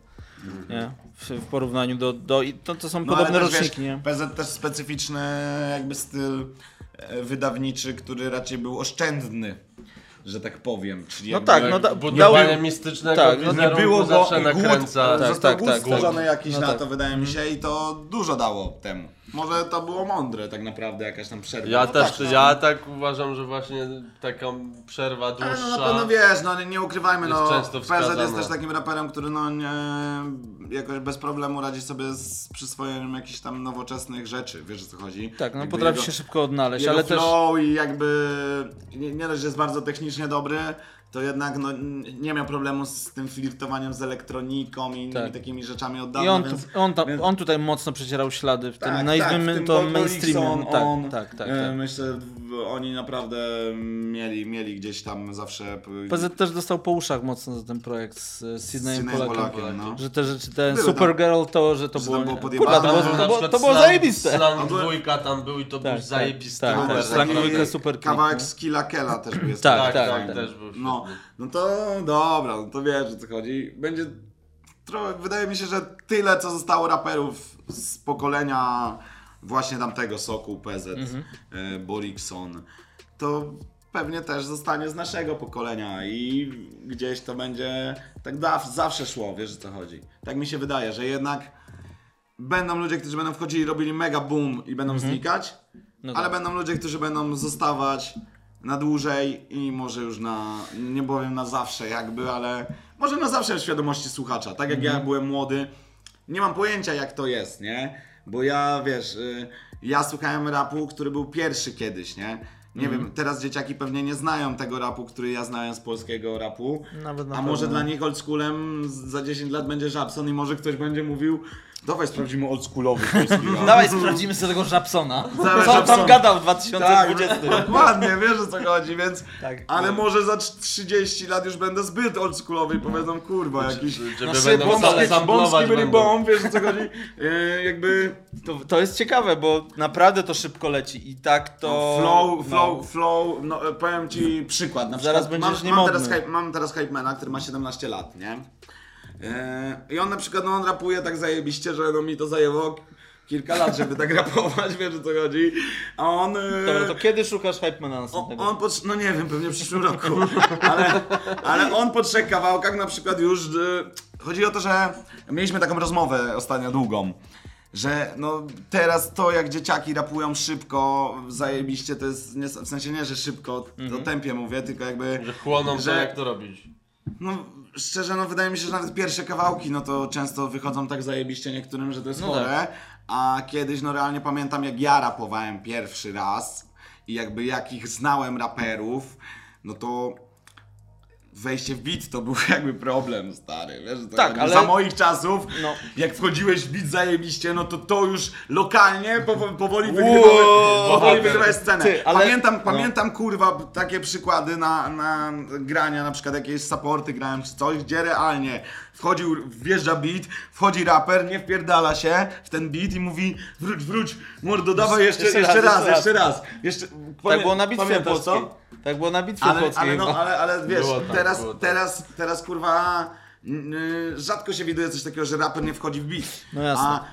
nie? W, w porównaniu do, do i to, to są No, podobne roczniki, wiesz, nie? PZ też specyficzny jakby styl e, wydawniczy, który raczej był oszczędny, że tak powiem. Czyli No tak, no da- Budowanie mistycznego tak, no nie było go zawsze nakręca. Głód, Tak, tak, tak, stworzony tak. jakiś No na tak. to, wydaje mi się, i to dużo dało temu. Może to było mądre tak naprawdę, jakaś tam przerwa. Ja no też, tak, no. ja tak uważam, że właśnie taka przerwa Ale dłuższa. no na pewno wiesz, no nie, nie ukrywajmy, no PZ jest też takim raperem, który no nie, jakoś bez problemu radzi sobie z przyswojeniem jakichś tam nowoczesnych rzeczy, wiesz o co chodzi? Tak, no Jakby potrafi jego- się szybko odnaleźć, ale też... flow i jakby nie, nie dość, że jest bardzo technicznie dobry, to jednak no, nie miał problemu z tym flirtowaniem z elektroniką i innymi Tak. takimi rzeczami od I dawna, on, tu, więc... on, tam, więc- on tutaj mocno przecierał ślady w tym, Tak, tak, w tym to mainstreamie. Tak, on, tak, tak, e, tak. Myślę, oni naprawdę mieli, mieli gdzieś tam zawsze... PZ też dostał po uszach mocno za ten projekt z, Sydneyem Polakiem. Polakiem, no. Że te rzeczy, ten Były Supergirl to, że to było... było. Kurwa, to było, Tam to Na było, to było zajebiste. Slang dwójka tam był i to Tak, był tak, zajebisty tak, tak. Slang dwójka super Kawałek nie? z Killa Kella też był jest. Tak, Tak, tak, tak, tak. też był No, no to dobra, no to wiesz o co chodzi. Będzie trochę, wydaje mi się, że tyle co zostało raperów z pokolenia właśnie tamtego Soku, PZ, Mhm. e, Borikson, to pewnie też zostanie z naszego pokolenia i gdzieś to będzie tak zawsze szło, wiesz o co chodzi. Tak mi się wydaje, że jednak będą ludzie, którzy będą wchodzili, robili mega boom i będą znikać, No ale tak. będą ludzie, którzy będą zostawać na dłużej i może już na, nie powiem na zawsze jakby, ale może na zawsze w świadomości słuchacza. Tak jak ja byłem młody, nie mam pojęcia jak to jest, nie? Bo ja, wiesz, y, ja słuchałem rapu, który był pierwszy kiedyś, nie? Nie wiem, teraz dzieciaki pewnie nie znają tego rapu, który ja znałem z polskiego rapu. Nawet na A może pewno. dla nich oldschoolem za 10 lat będzie Żabson i może ktoś będzie mówił Dawaj sprawdzimy oldschoolowy polski rap. Dawaj sprawdzimy sobie tego Żabsona. Dawaj Co on tam gadał w Tak, 2020? dokładnie, wiesz o co chodzi, więc... Tak. Ale może za 30 lat już będę zbyt oldschoolowy i powiedzą, kurwa, jakiś... Żeby Nasze będą bombskie- sa- samplować byli będą. bomb, wiesz o co chodzi? E, jakby... To, to jest ciekawe, bo naprawdę to szybko leci i tak to... No, flow, no. flow, flow, no e, powiem ci przykład. Na Zaraz przykład będziesz mam, mam, teraz, hype- mam teraz Hypemana, który ma 17 lat, nie? E, I on na przykład, no on rapuje tak zajebiście, że no mi to zajęło kilka lat, żeby tak rapować, wiesz o co chodzi. A on... e, Dobra, to kiedy szukasz Hypemana on, następnego? on po, trz- no nie wiem, pewnie w przyszłym roku, ale, ale on po trzech kawałkach na przykład już, chodzi o to, że mieliśmy taką rozmowę ostatnio długą, że no teraz to jak dzieciaki rapują szybko, zajebiście, to jest, nie, w sensie nie, że szybko, to tempie mówię, tylko jakby... Że chłoną to Że- jak to robić. No szczerze, no wydaje mi się, że nawet pierwsze kawałki, no to często wychodzą tak zajebiście niektórym, że to jest No chore. A kiedyś, no realnie pamiętam, jak ja rapowałem pierwszy raz i jakby jakich znałem raperów, no to wejście w beat to był jakby problem, stary, wiesz, to Tak, ale- za moich czasów, No. jak wchodziłeś w beat zajebiście, no to to już lokalnie powoli, powoli wygrywałeś, scenę. ty, ale- Pamiętam, no. pamiętam kurwa takie przykłady na, na grania, na przykład jakieś supporty grałem czy coś, gdzie realnie wchodził, wjeżdża beat, wchodzi raper, nie wpierdala się w ten beat i mówi wróć, wróć, mordo, dawaj jeszcze, jeszcze, jeszcze raz, raz, jeszcze raz. jeszcze Tak było na bitwie pamiętasz co? Tak było na bitwie Ale, ale, no, ale, ale wiesz, tak, teraz, tak. teraz, teraz kurwa rzadko się widuje coś takiego, że raper nie wchodzi w beat. No jasne. A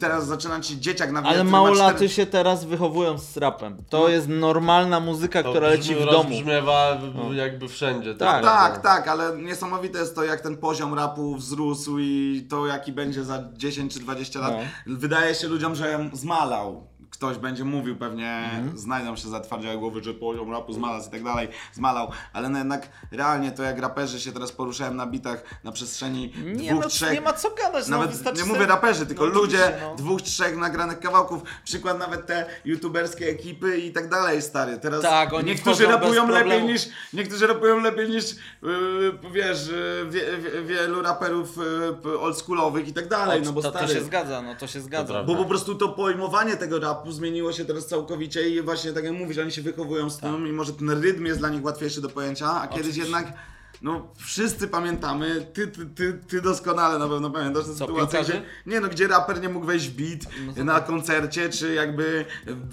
teraz zaczyna ci dzieciak na Ale małolaty się teraz wychowują z rapem. To jest normalna muzyka, To która leci w domu. rozbrzmiewa w- jakby wszędzie. Tak. Tak, tak, ale niesamowite jest to, jak ten poziom rapu wzrósł i to, jaki będzie za 10 czy 20 lat. No. Wydaje się ludziom, że zmalał. Ktoś będzie mówił, pewnie Mhm. znajdą się zatwardziałe głowy, że poziom rapu zmalał i tak dalej, zmalał. Ale no jednak realnie to, jak raperzy się teraz poruszają na bitach na przestrzeni Nie, dwóch, no, trzech... nie ma co gadać, no, Nawet wystarczy nie sobie- mówię raperzy, tylko No, ludzie, no. dwóch, trzech nagranych kawałków. Przykład nawet te youtuberskie ekipy i tak dalej, stary. Teraz Tak, oni niektórzy rapują lepiej niż Niektórzy rapują lepiej niż, yy, wiesz, yy, wie, wie, wielu raperów yy, oldschoolowych i tak dalej, no bo to, to stary... się zgadza, no to się zgadza. Bo po prostu to pojmowanie tego rapu zmieniło się teraz całkowicie i właśnie tak jak mówisz, oni się wychowują z tym i może ten rytm jest dla nich łatwiejszy do pojęcia, a kiedyś jednak no wszyscy pamiętamy, ty, ty, ty, ty doskonale na pewno pamiętasz tę sytuację, gdzie, nie no, gdzie raper nie mógł wejść w beat na koncercie, czy jakby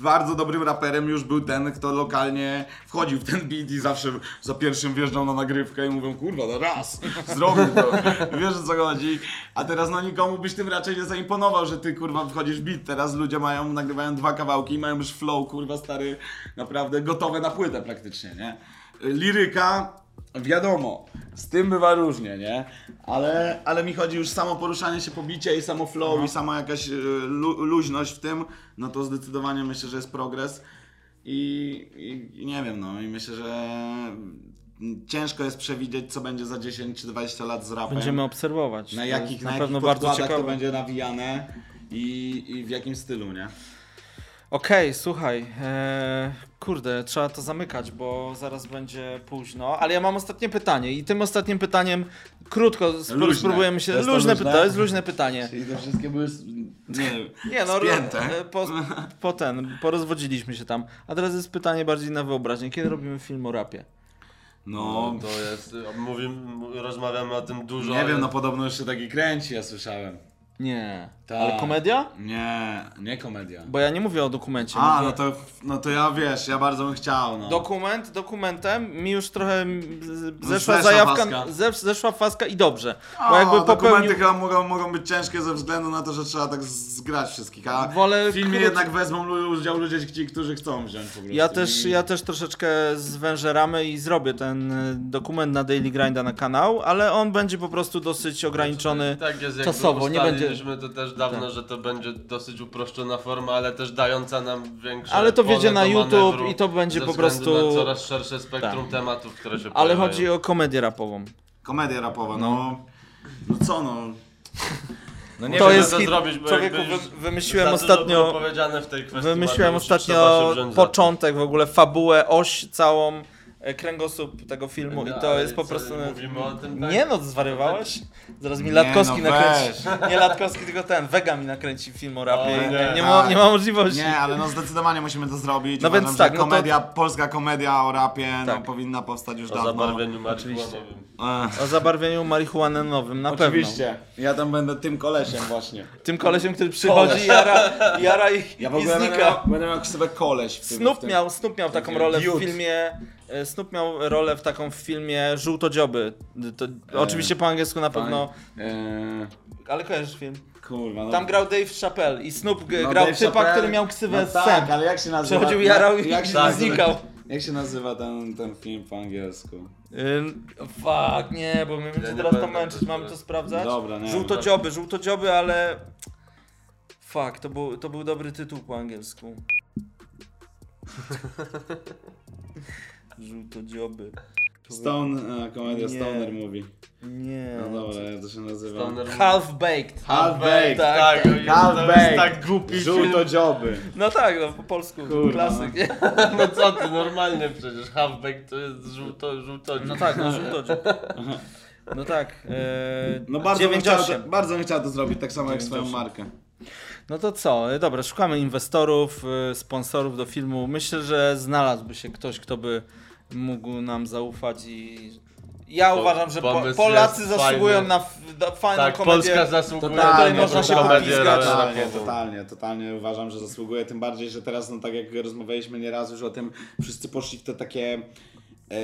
bardzo dobrym raperem już był ten, kto lokalnie wchodził w ten beat i zawsze za pierwszym wjeżdżał na nagrywkę i mówią, kurwa, no raz, zrobił to, wiesz o co chodzi, a teraz no nikomu byś tym raczej nie zaimponował, że ty kurwa wchodzisz w beat, teraz ludzie mają, nagrywają dwa kawałki i mają już flow, kurwa stary, naprawdę gotowe na płytę praktycznie, nie? Liryka, wiadomo, z tym bywa różnie, nie? Ale, ale mi chodzi już samo poruszanie się po bicie i samo flow i sama jakaś y, lu, luźność w tym, no to zdecydowanie myślę, że jest progres i, i, nie wiem, no i myślę, że ciężko jest przewidzieć, co będzie za 10 czy 20 lat z rapem. Będziemy obserwować. na jakich, na na jakich pewno bardzo podkładach to ciekawe. będzie nawijane i, i w jakim stylu, nie? Okej, słuchaj, e, kurde, trzeba to zamykać, bo zaraz będzie późno, ale ja mam ostatnie pytanie i tym ostatnim pytaniem krótko sp- Luźne. spróbujemy się, To jest to luźne, to jest luźne pytanie. Czyli te wszystkie były, s- nie Nie no, spięte. e, po, po ten, porozwodziliśmy się tam, a teraz jest pytanie bardziej na wyobraźnię, kiedy robimy film o rapie? No, No, to jest, mówimy, rozmawiamy o tym dużo. nie ale- wiem, no podobno jeszcze taki kręci, ja słyszałem. Nie, Tak. ale komedia? Nie, nie komedia. Bo ja nie mówię o dokumencie. A, mówię... no to, no to ja wiesz, ja bardzo bym chciał, no. Dokument, dokumentem mi już trochę zeszła zeszła zajawka, faska. zesz, zeszła faska i dobrze. A, Bo jakby dokumenty popełnił... chyba mogą, mogą być ciężkie ze względu na to, że trzeba tak zgrać wszystkich, a Wolę w filmie krót- jednak wezmą udział ludzie, ci, którzy chcą wziąć po prostu. Ja też, I- ja też troszeczkę zwężę ramy i zrobię ten y, dokument na Daily Grinda na kanał, ale on będzie po prostu dosyć ograniczony. Tak jest, jakby czasowo, nie będzie- to też dawno, Tak. że to będzie dosyć uproszczona forma, ale też dająca nam większe Ale to pole wjedzie na YouTube i to będzie ze po prostu- Na coraz szersze spektrum tematów, które się Ale pojawiają. chodzi o komedię rapową. Komedia rapowa, no. No co no. No nie To wiem, jest co hit. zrobić, bo Człowieku, wymyśliłem ostatnio- było powiedziane w tej kwestii. Wymyśliłem ostatnio to. początek, w ogóle fabułę, oś całą, kręgosłup tego filmu i to jest po prostu... Mówimy o tym, tak? Nie no, zwariowałeś? Zaraz mi Nie, Latkowski no nakręci. weź. Nie Latkowski, tylko ten, Vega mi nakręci film o rapie. O, nie, nie. nie, ma, nie ma możliwości. Nie, ale no zdecydowanie musimy to zrobić. No Uważam, więc tak, no to- komedia, polska komedia o rapie no, Tak. powinna powstać już O dawno. zabarwieniu marihuanowym. O zabarwieniu marihuanowym, na Oczywiście. Ja tam będę tym kolesiem właśnie. pewno. Tym kolesiem, który przychodzi, jara, jara i, Ja w i ogóle będę znika. miał, będę miał ksywę koleś w tym. w Snoop tym. miał, Snoop miał taką rolę w filmie. E, Snoop miał rolę w taką w filmie Żółtodzioby. To, oczywiście po angielsku na pewno, Eee, ale kojarzysz film? kurwa, no. Tam grał Dave Chappelle i Snoop no, grał Dave typa, Chappelle- który miał ksywę no tak, Sam. ale jak się nazywa? Przechodził, jak- jarał i jak się tak, nazywa- znikał. Jak się nazywa ten, ten film po angielsku? Ym, fuck, nie, bo my będziemy nie teraz to męczyć, mamy to sprawdzać? Dobra, nie. Żółtodzioby, żółtodzioby, ale... Fuck, to był, to był dobry tytuł po angielsku. Żółtodzioby. Stone, e, komedia Nie. Stoner Movie. Nie. No dobra, jak to się nazywa? Stoner- Half Baked. Half-Baked, tak, tak. tak, to jest Half-Baked. tak głupi film. Żółtodzioby. No tak, no po polsku. Kurwa. Klasyk. nie? No co ty, normalnie przecież halfback to jest żółto, żółto. No tak, no żółtodziób. No tak. E, No bardzo bym, chciał 9-8. to, bardzo bym chciał to zrobić, tak samo jak swoją 9-8. markę. No to co? E, Dobra, szukamy inwestorów, e, sponsorów do filmu. Myślę, że znalazłby się ktoś, kto by mógł nam zaufać i ja Po- uważam, że po, pomysł Polacy jest zasługują fajny. na, f- na fajną Tak, komedię. Polska zasługuje Totalnie, na można się. Totalnie, rapową. totalnie, totalnie uważam, że zasługuje, tym bardziej, że teraz, no tak jak rozmawialiśmy nieraz już o tym, wszyscy poszli w te takie e,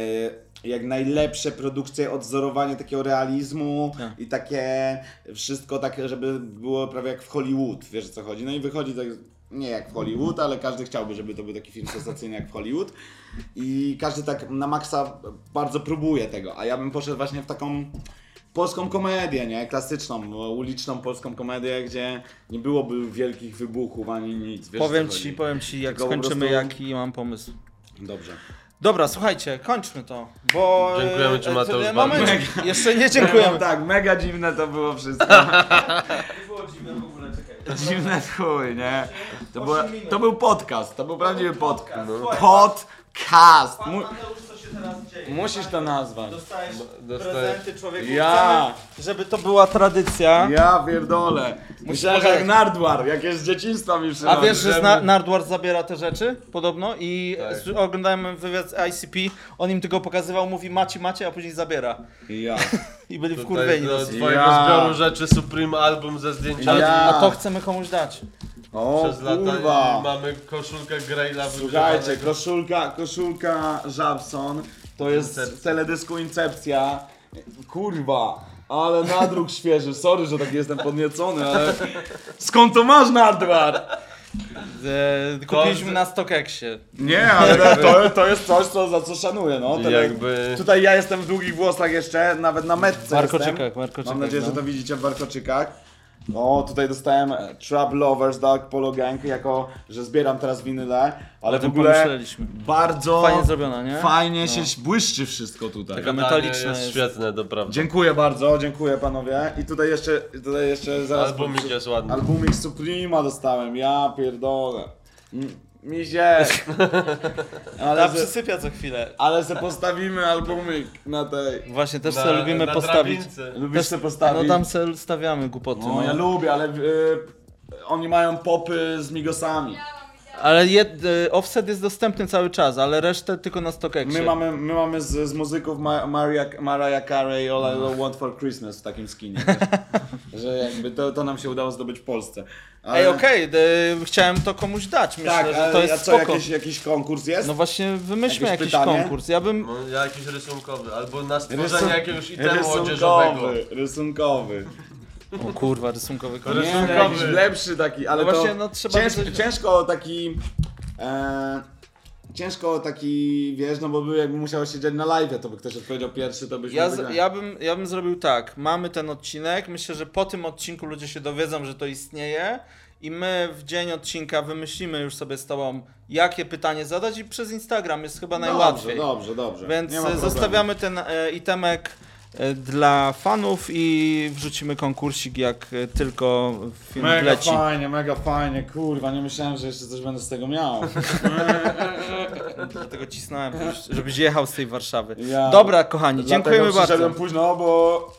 jak najlepsze produkcje, odzorowanie takiego realizmu Tak. i takie wszystko takie, żeby było prawie jak w Hollywood, wiesz o co chodzi, no i wychodzi tak, nie jak w Hollywood, ale każdy chciałby, żeby to był taki film sensacyjny jak w Hollywood i każdy tak na maksa bardzo próbuje tego, a ja bym poszedł właśnie w taką polską komedię, nie? Klasyczną, uliczną polską komedię, gdzie nie byłoby wielkich wybuchów ani nic. Wiesz, Powiem chodzi? ci, powiem ci, jak Tylko skończymy, prostu- jaki mam pomysł. Dobrze. Dobra, słuchajcie, kończmy to, bo... Dziękujemy e, ci, Mateusz, e, bardzo. Moment, jeszcze nie dziękujemy. tak, mega dziwne to było wszystko. Nie było dziwne w ogóle, czekaj. dziwne chuj, nie? To, było, to był podcast, to był prawdziwy podcast. Słuchaj, Pan Mu, Mateusz, co się teraz dzieje? musisz to nazwać. Dostajesz Dostajesz. prezenty człowieku. Ja. Chcemy, żeby to była tradycja. Ja pierdolę. Myślałem, że jak. Nardwar, jakieś z dzieciństwa mi A wiesz, że żeby- Zna- Nardwar zabiera te rzeczy podobno i Tak. oglądałem wywiad z ICP, on im tylko pokazywał, mówi macie, macie, a później zabiera. Ja. I byli wkurwieni do dosyć. twojego Ja. zbioru rzeczy Supreme Album ze zdjęciami Ja. A to chcemy komuś dać. O przez lata kurwa. i mamy koszulkę Graila Słuchajcie, wygrzewanego. koszulka, koszulka Żabson to jest Incepcja. z teledysku Incepcja. Kurwa, ale nadruk świeży. Sorry, że tak jestem podniecony, ale skąd to masz Nardwar? E, kupiliśmy na StockXie. Nie, ale to, to jest coś, co, za co szanuję. No. Tele... Jakby- Tutaj ja jestem w długich włosach jeszcze, nawet na metce W warkoczykach, jestem. warkoczykach, Mam nadzieję, no. że to widzicie w warkoczykach. O, tutaj dostałem e, Trap Lovers Dark Polo Gang, jako że zbieram teraz winyle, ale w ogóle bardzo Fajnie zrobiona, nie? Fajnie się błyszczy wszystko tutaj. Taka metaliczna jest jest. świetne, to prawda. Dziękuję bardzo, dziękuję panowie. I tutaj jeszcze, tutaj jeszcze zaraz... Albumik jest ładny. Albumik Suprema dostałem, ja pierdolę. M- Mizie. Ale, Ta przysypia co chwilę. ale se postawimy albumik na tej... Właśnie też sobie lubimy na postawić. drabince. Lubisz se No postawić? tam se stawiamy głupoty. No, no. ja lubię, ale y, oni mają popy z migosami. Ale jed, e, offset jest dostępny cały czas, ale resztę tylko na StockXie. My mamy, my mamy z, z muzyków Ma Mariah, Mariah Carey All I Want For Christmas w takim skinie. że jakby to, to nam się udało zdobyć w Polsce. Ale- Ej, okej, e, chciałem to komuś dać. Myślę, Tak, że ale to jest a co, spoko. jakiś, jakiś konkurs jest? No właśnie, wymyślmy Jakieś jakiś pytanie? konkurs. Ja bym. No, jakiś rysunkowy, albo na stworzenie Rysun- jakiegoś itemu odzieżowego. rysunkowy, rysunkowy. O kurwa, rysunkowy konkurs. Nie, Rysunkowy. jakiś lepszy taki, ale No to właśnie, no trzeba ciężko, coś- ciężko taki... E, ciężko taki, wiesz, no bo by jakby musiało się dziać na live, to by ktoś odpowiedział pierwszy, to byśmy Ja, wygrali. z, ja, bym, ja bym zrobił tak. Mamy ten odcinek. Myślę, że po tym odcinku ludzie się dowiedzą, że to istnieje. I my w dzień odcinka wymyślimy już sobie z tobą, jakie pytanie zadać, i przez Instagram jest chyba najłatwiej. Dobrze, dobrze, dobrze. Więc Nie ma e, problemu. zostawiamy ten e, itemek dla fanów i wrzucimy konkursik, jak e, tylko film Mega wleci. fajnie, mega fajnie, kurwa, nie myślałem, że jeszcze coś będę z tego miał. Dlatego cisnąłem, żebyś, jechał z tej Warszawy. Ja- Dobra, kochani, dziękujemy Dlatego przyszedłem bardzo. późno, bo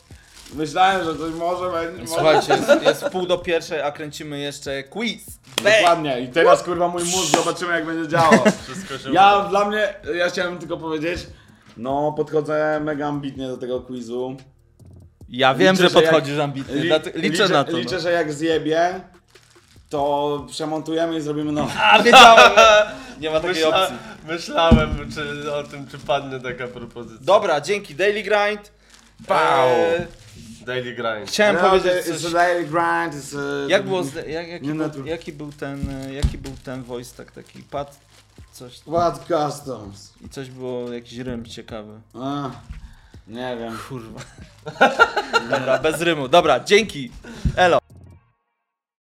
myślałem, że coś może będzie. Słuchajcie, jest, jest pół do pierwszej, a kręcimy jeszcze quiz. Dokładnie. I teraz kurwa mój mózg, zobaczymy jak będzie działał. Wszystko się Ja dla mnie, ja chciałem tylko powiedzieć, no podchodzę mega ambitnie do tego quizu. Ja wiem, Liczę, że że jak- podchodzisz ambitnie, Li- dlate- liczę, na to. Liczę, no. że jak zjebie, to przemontujemy i zrobimy nowe. A, wiedziałem! Nie ma takiej Myśla, opcji. myślałem czy, o tym, czy padnie taka propozycja. Dobra, dzięki. Daily Grind. Pau. Eee, Daily Grind. chciałem No, powiedzieć coś. daily grind, it's a... Jak było, z, jak, jaki, był, jaki był ten, e, jaki był ten voice tak taki, pad, coś, What customs? i coś było, jakiś rym ciekawy. A, nie wiem. Kurwa. Dobra, bez rymu. Dobra, dzięki. Elo.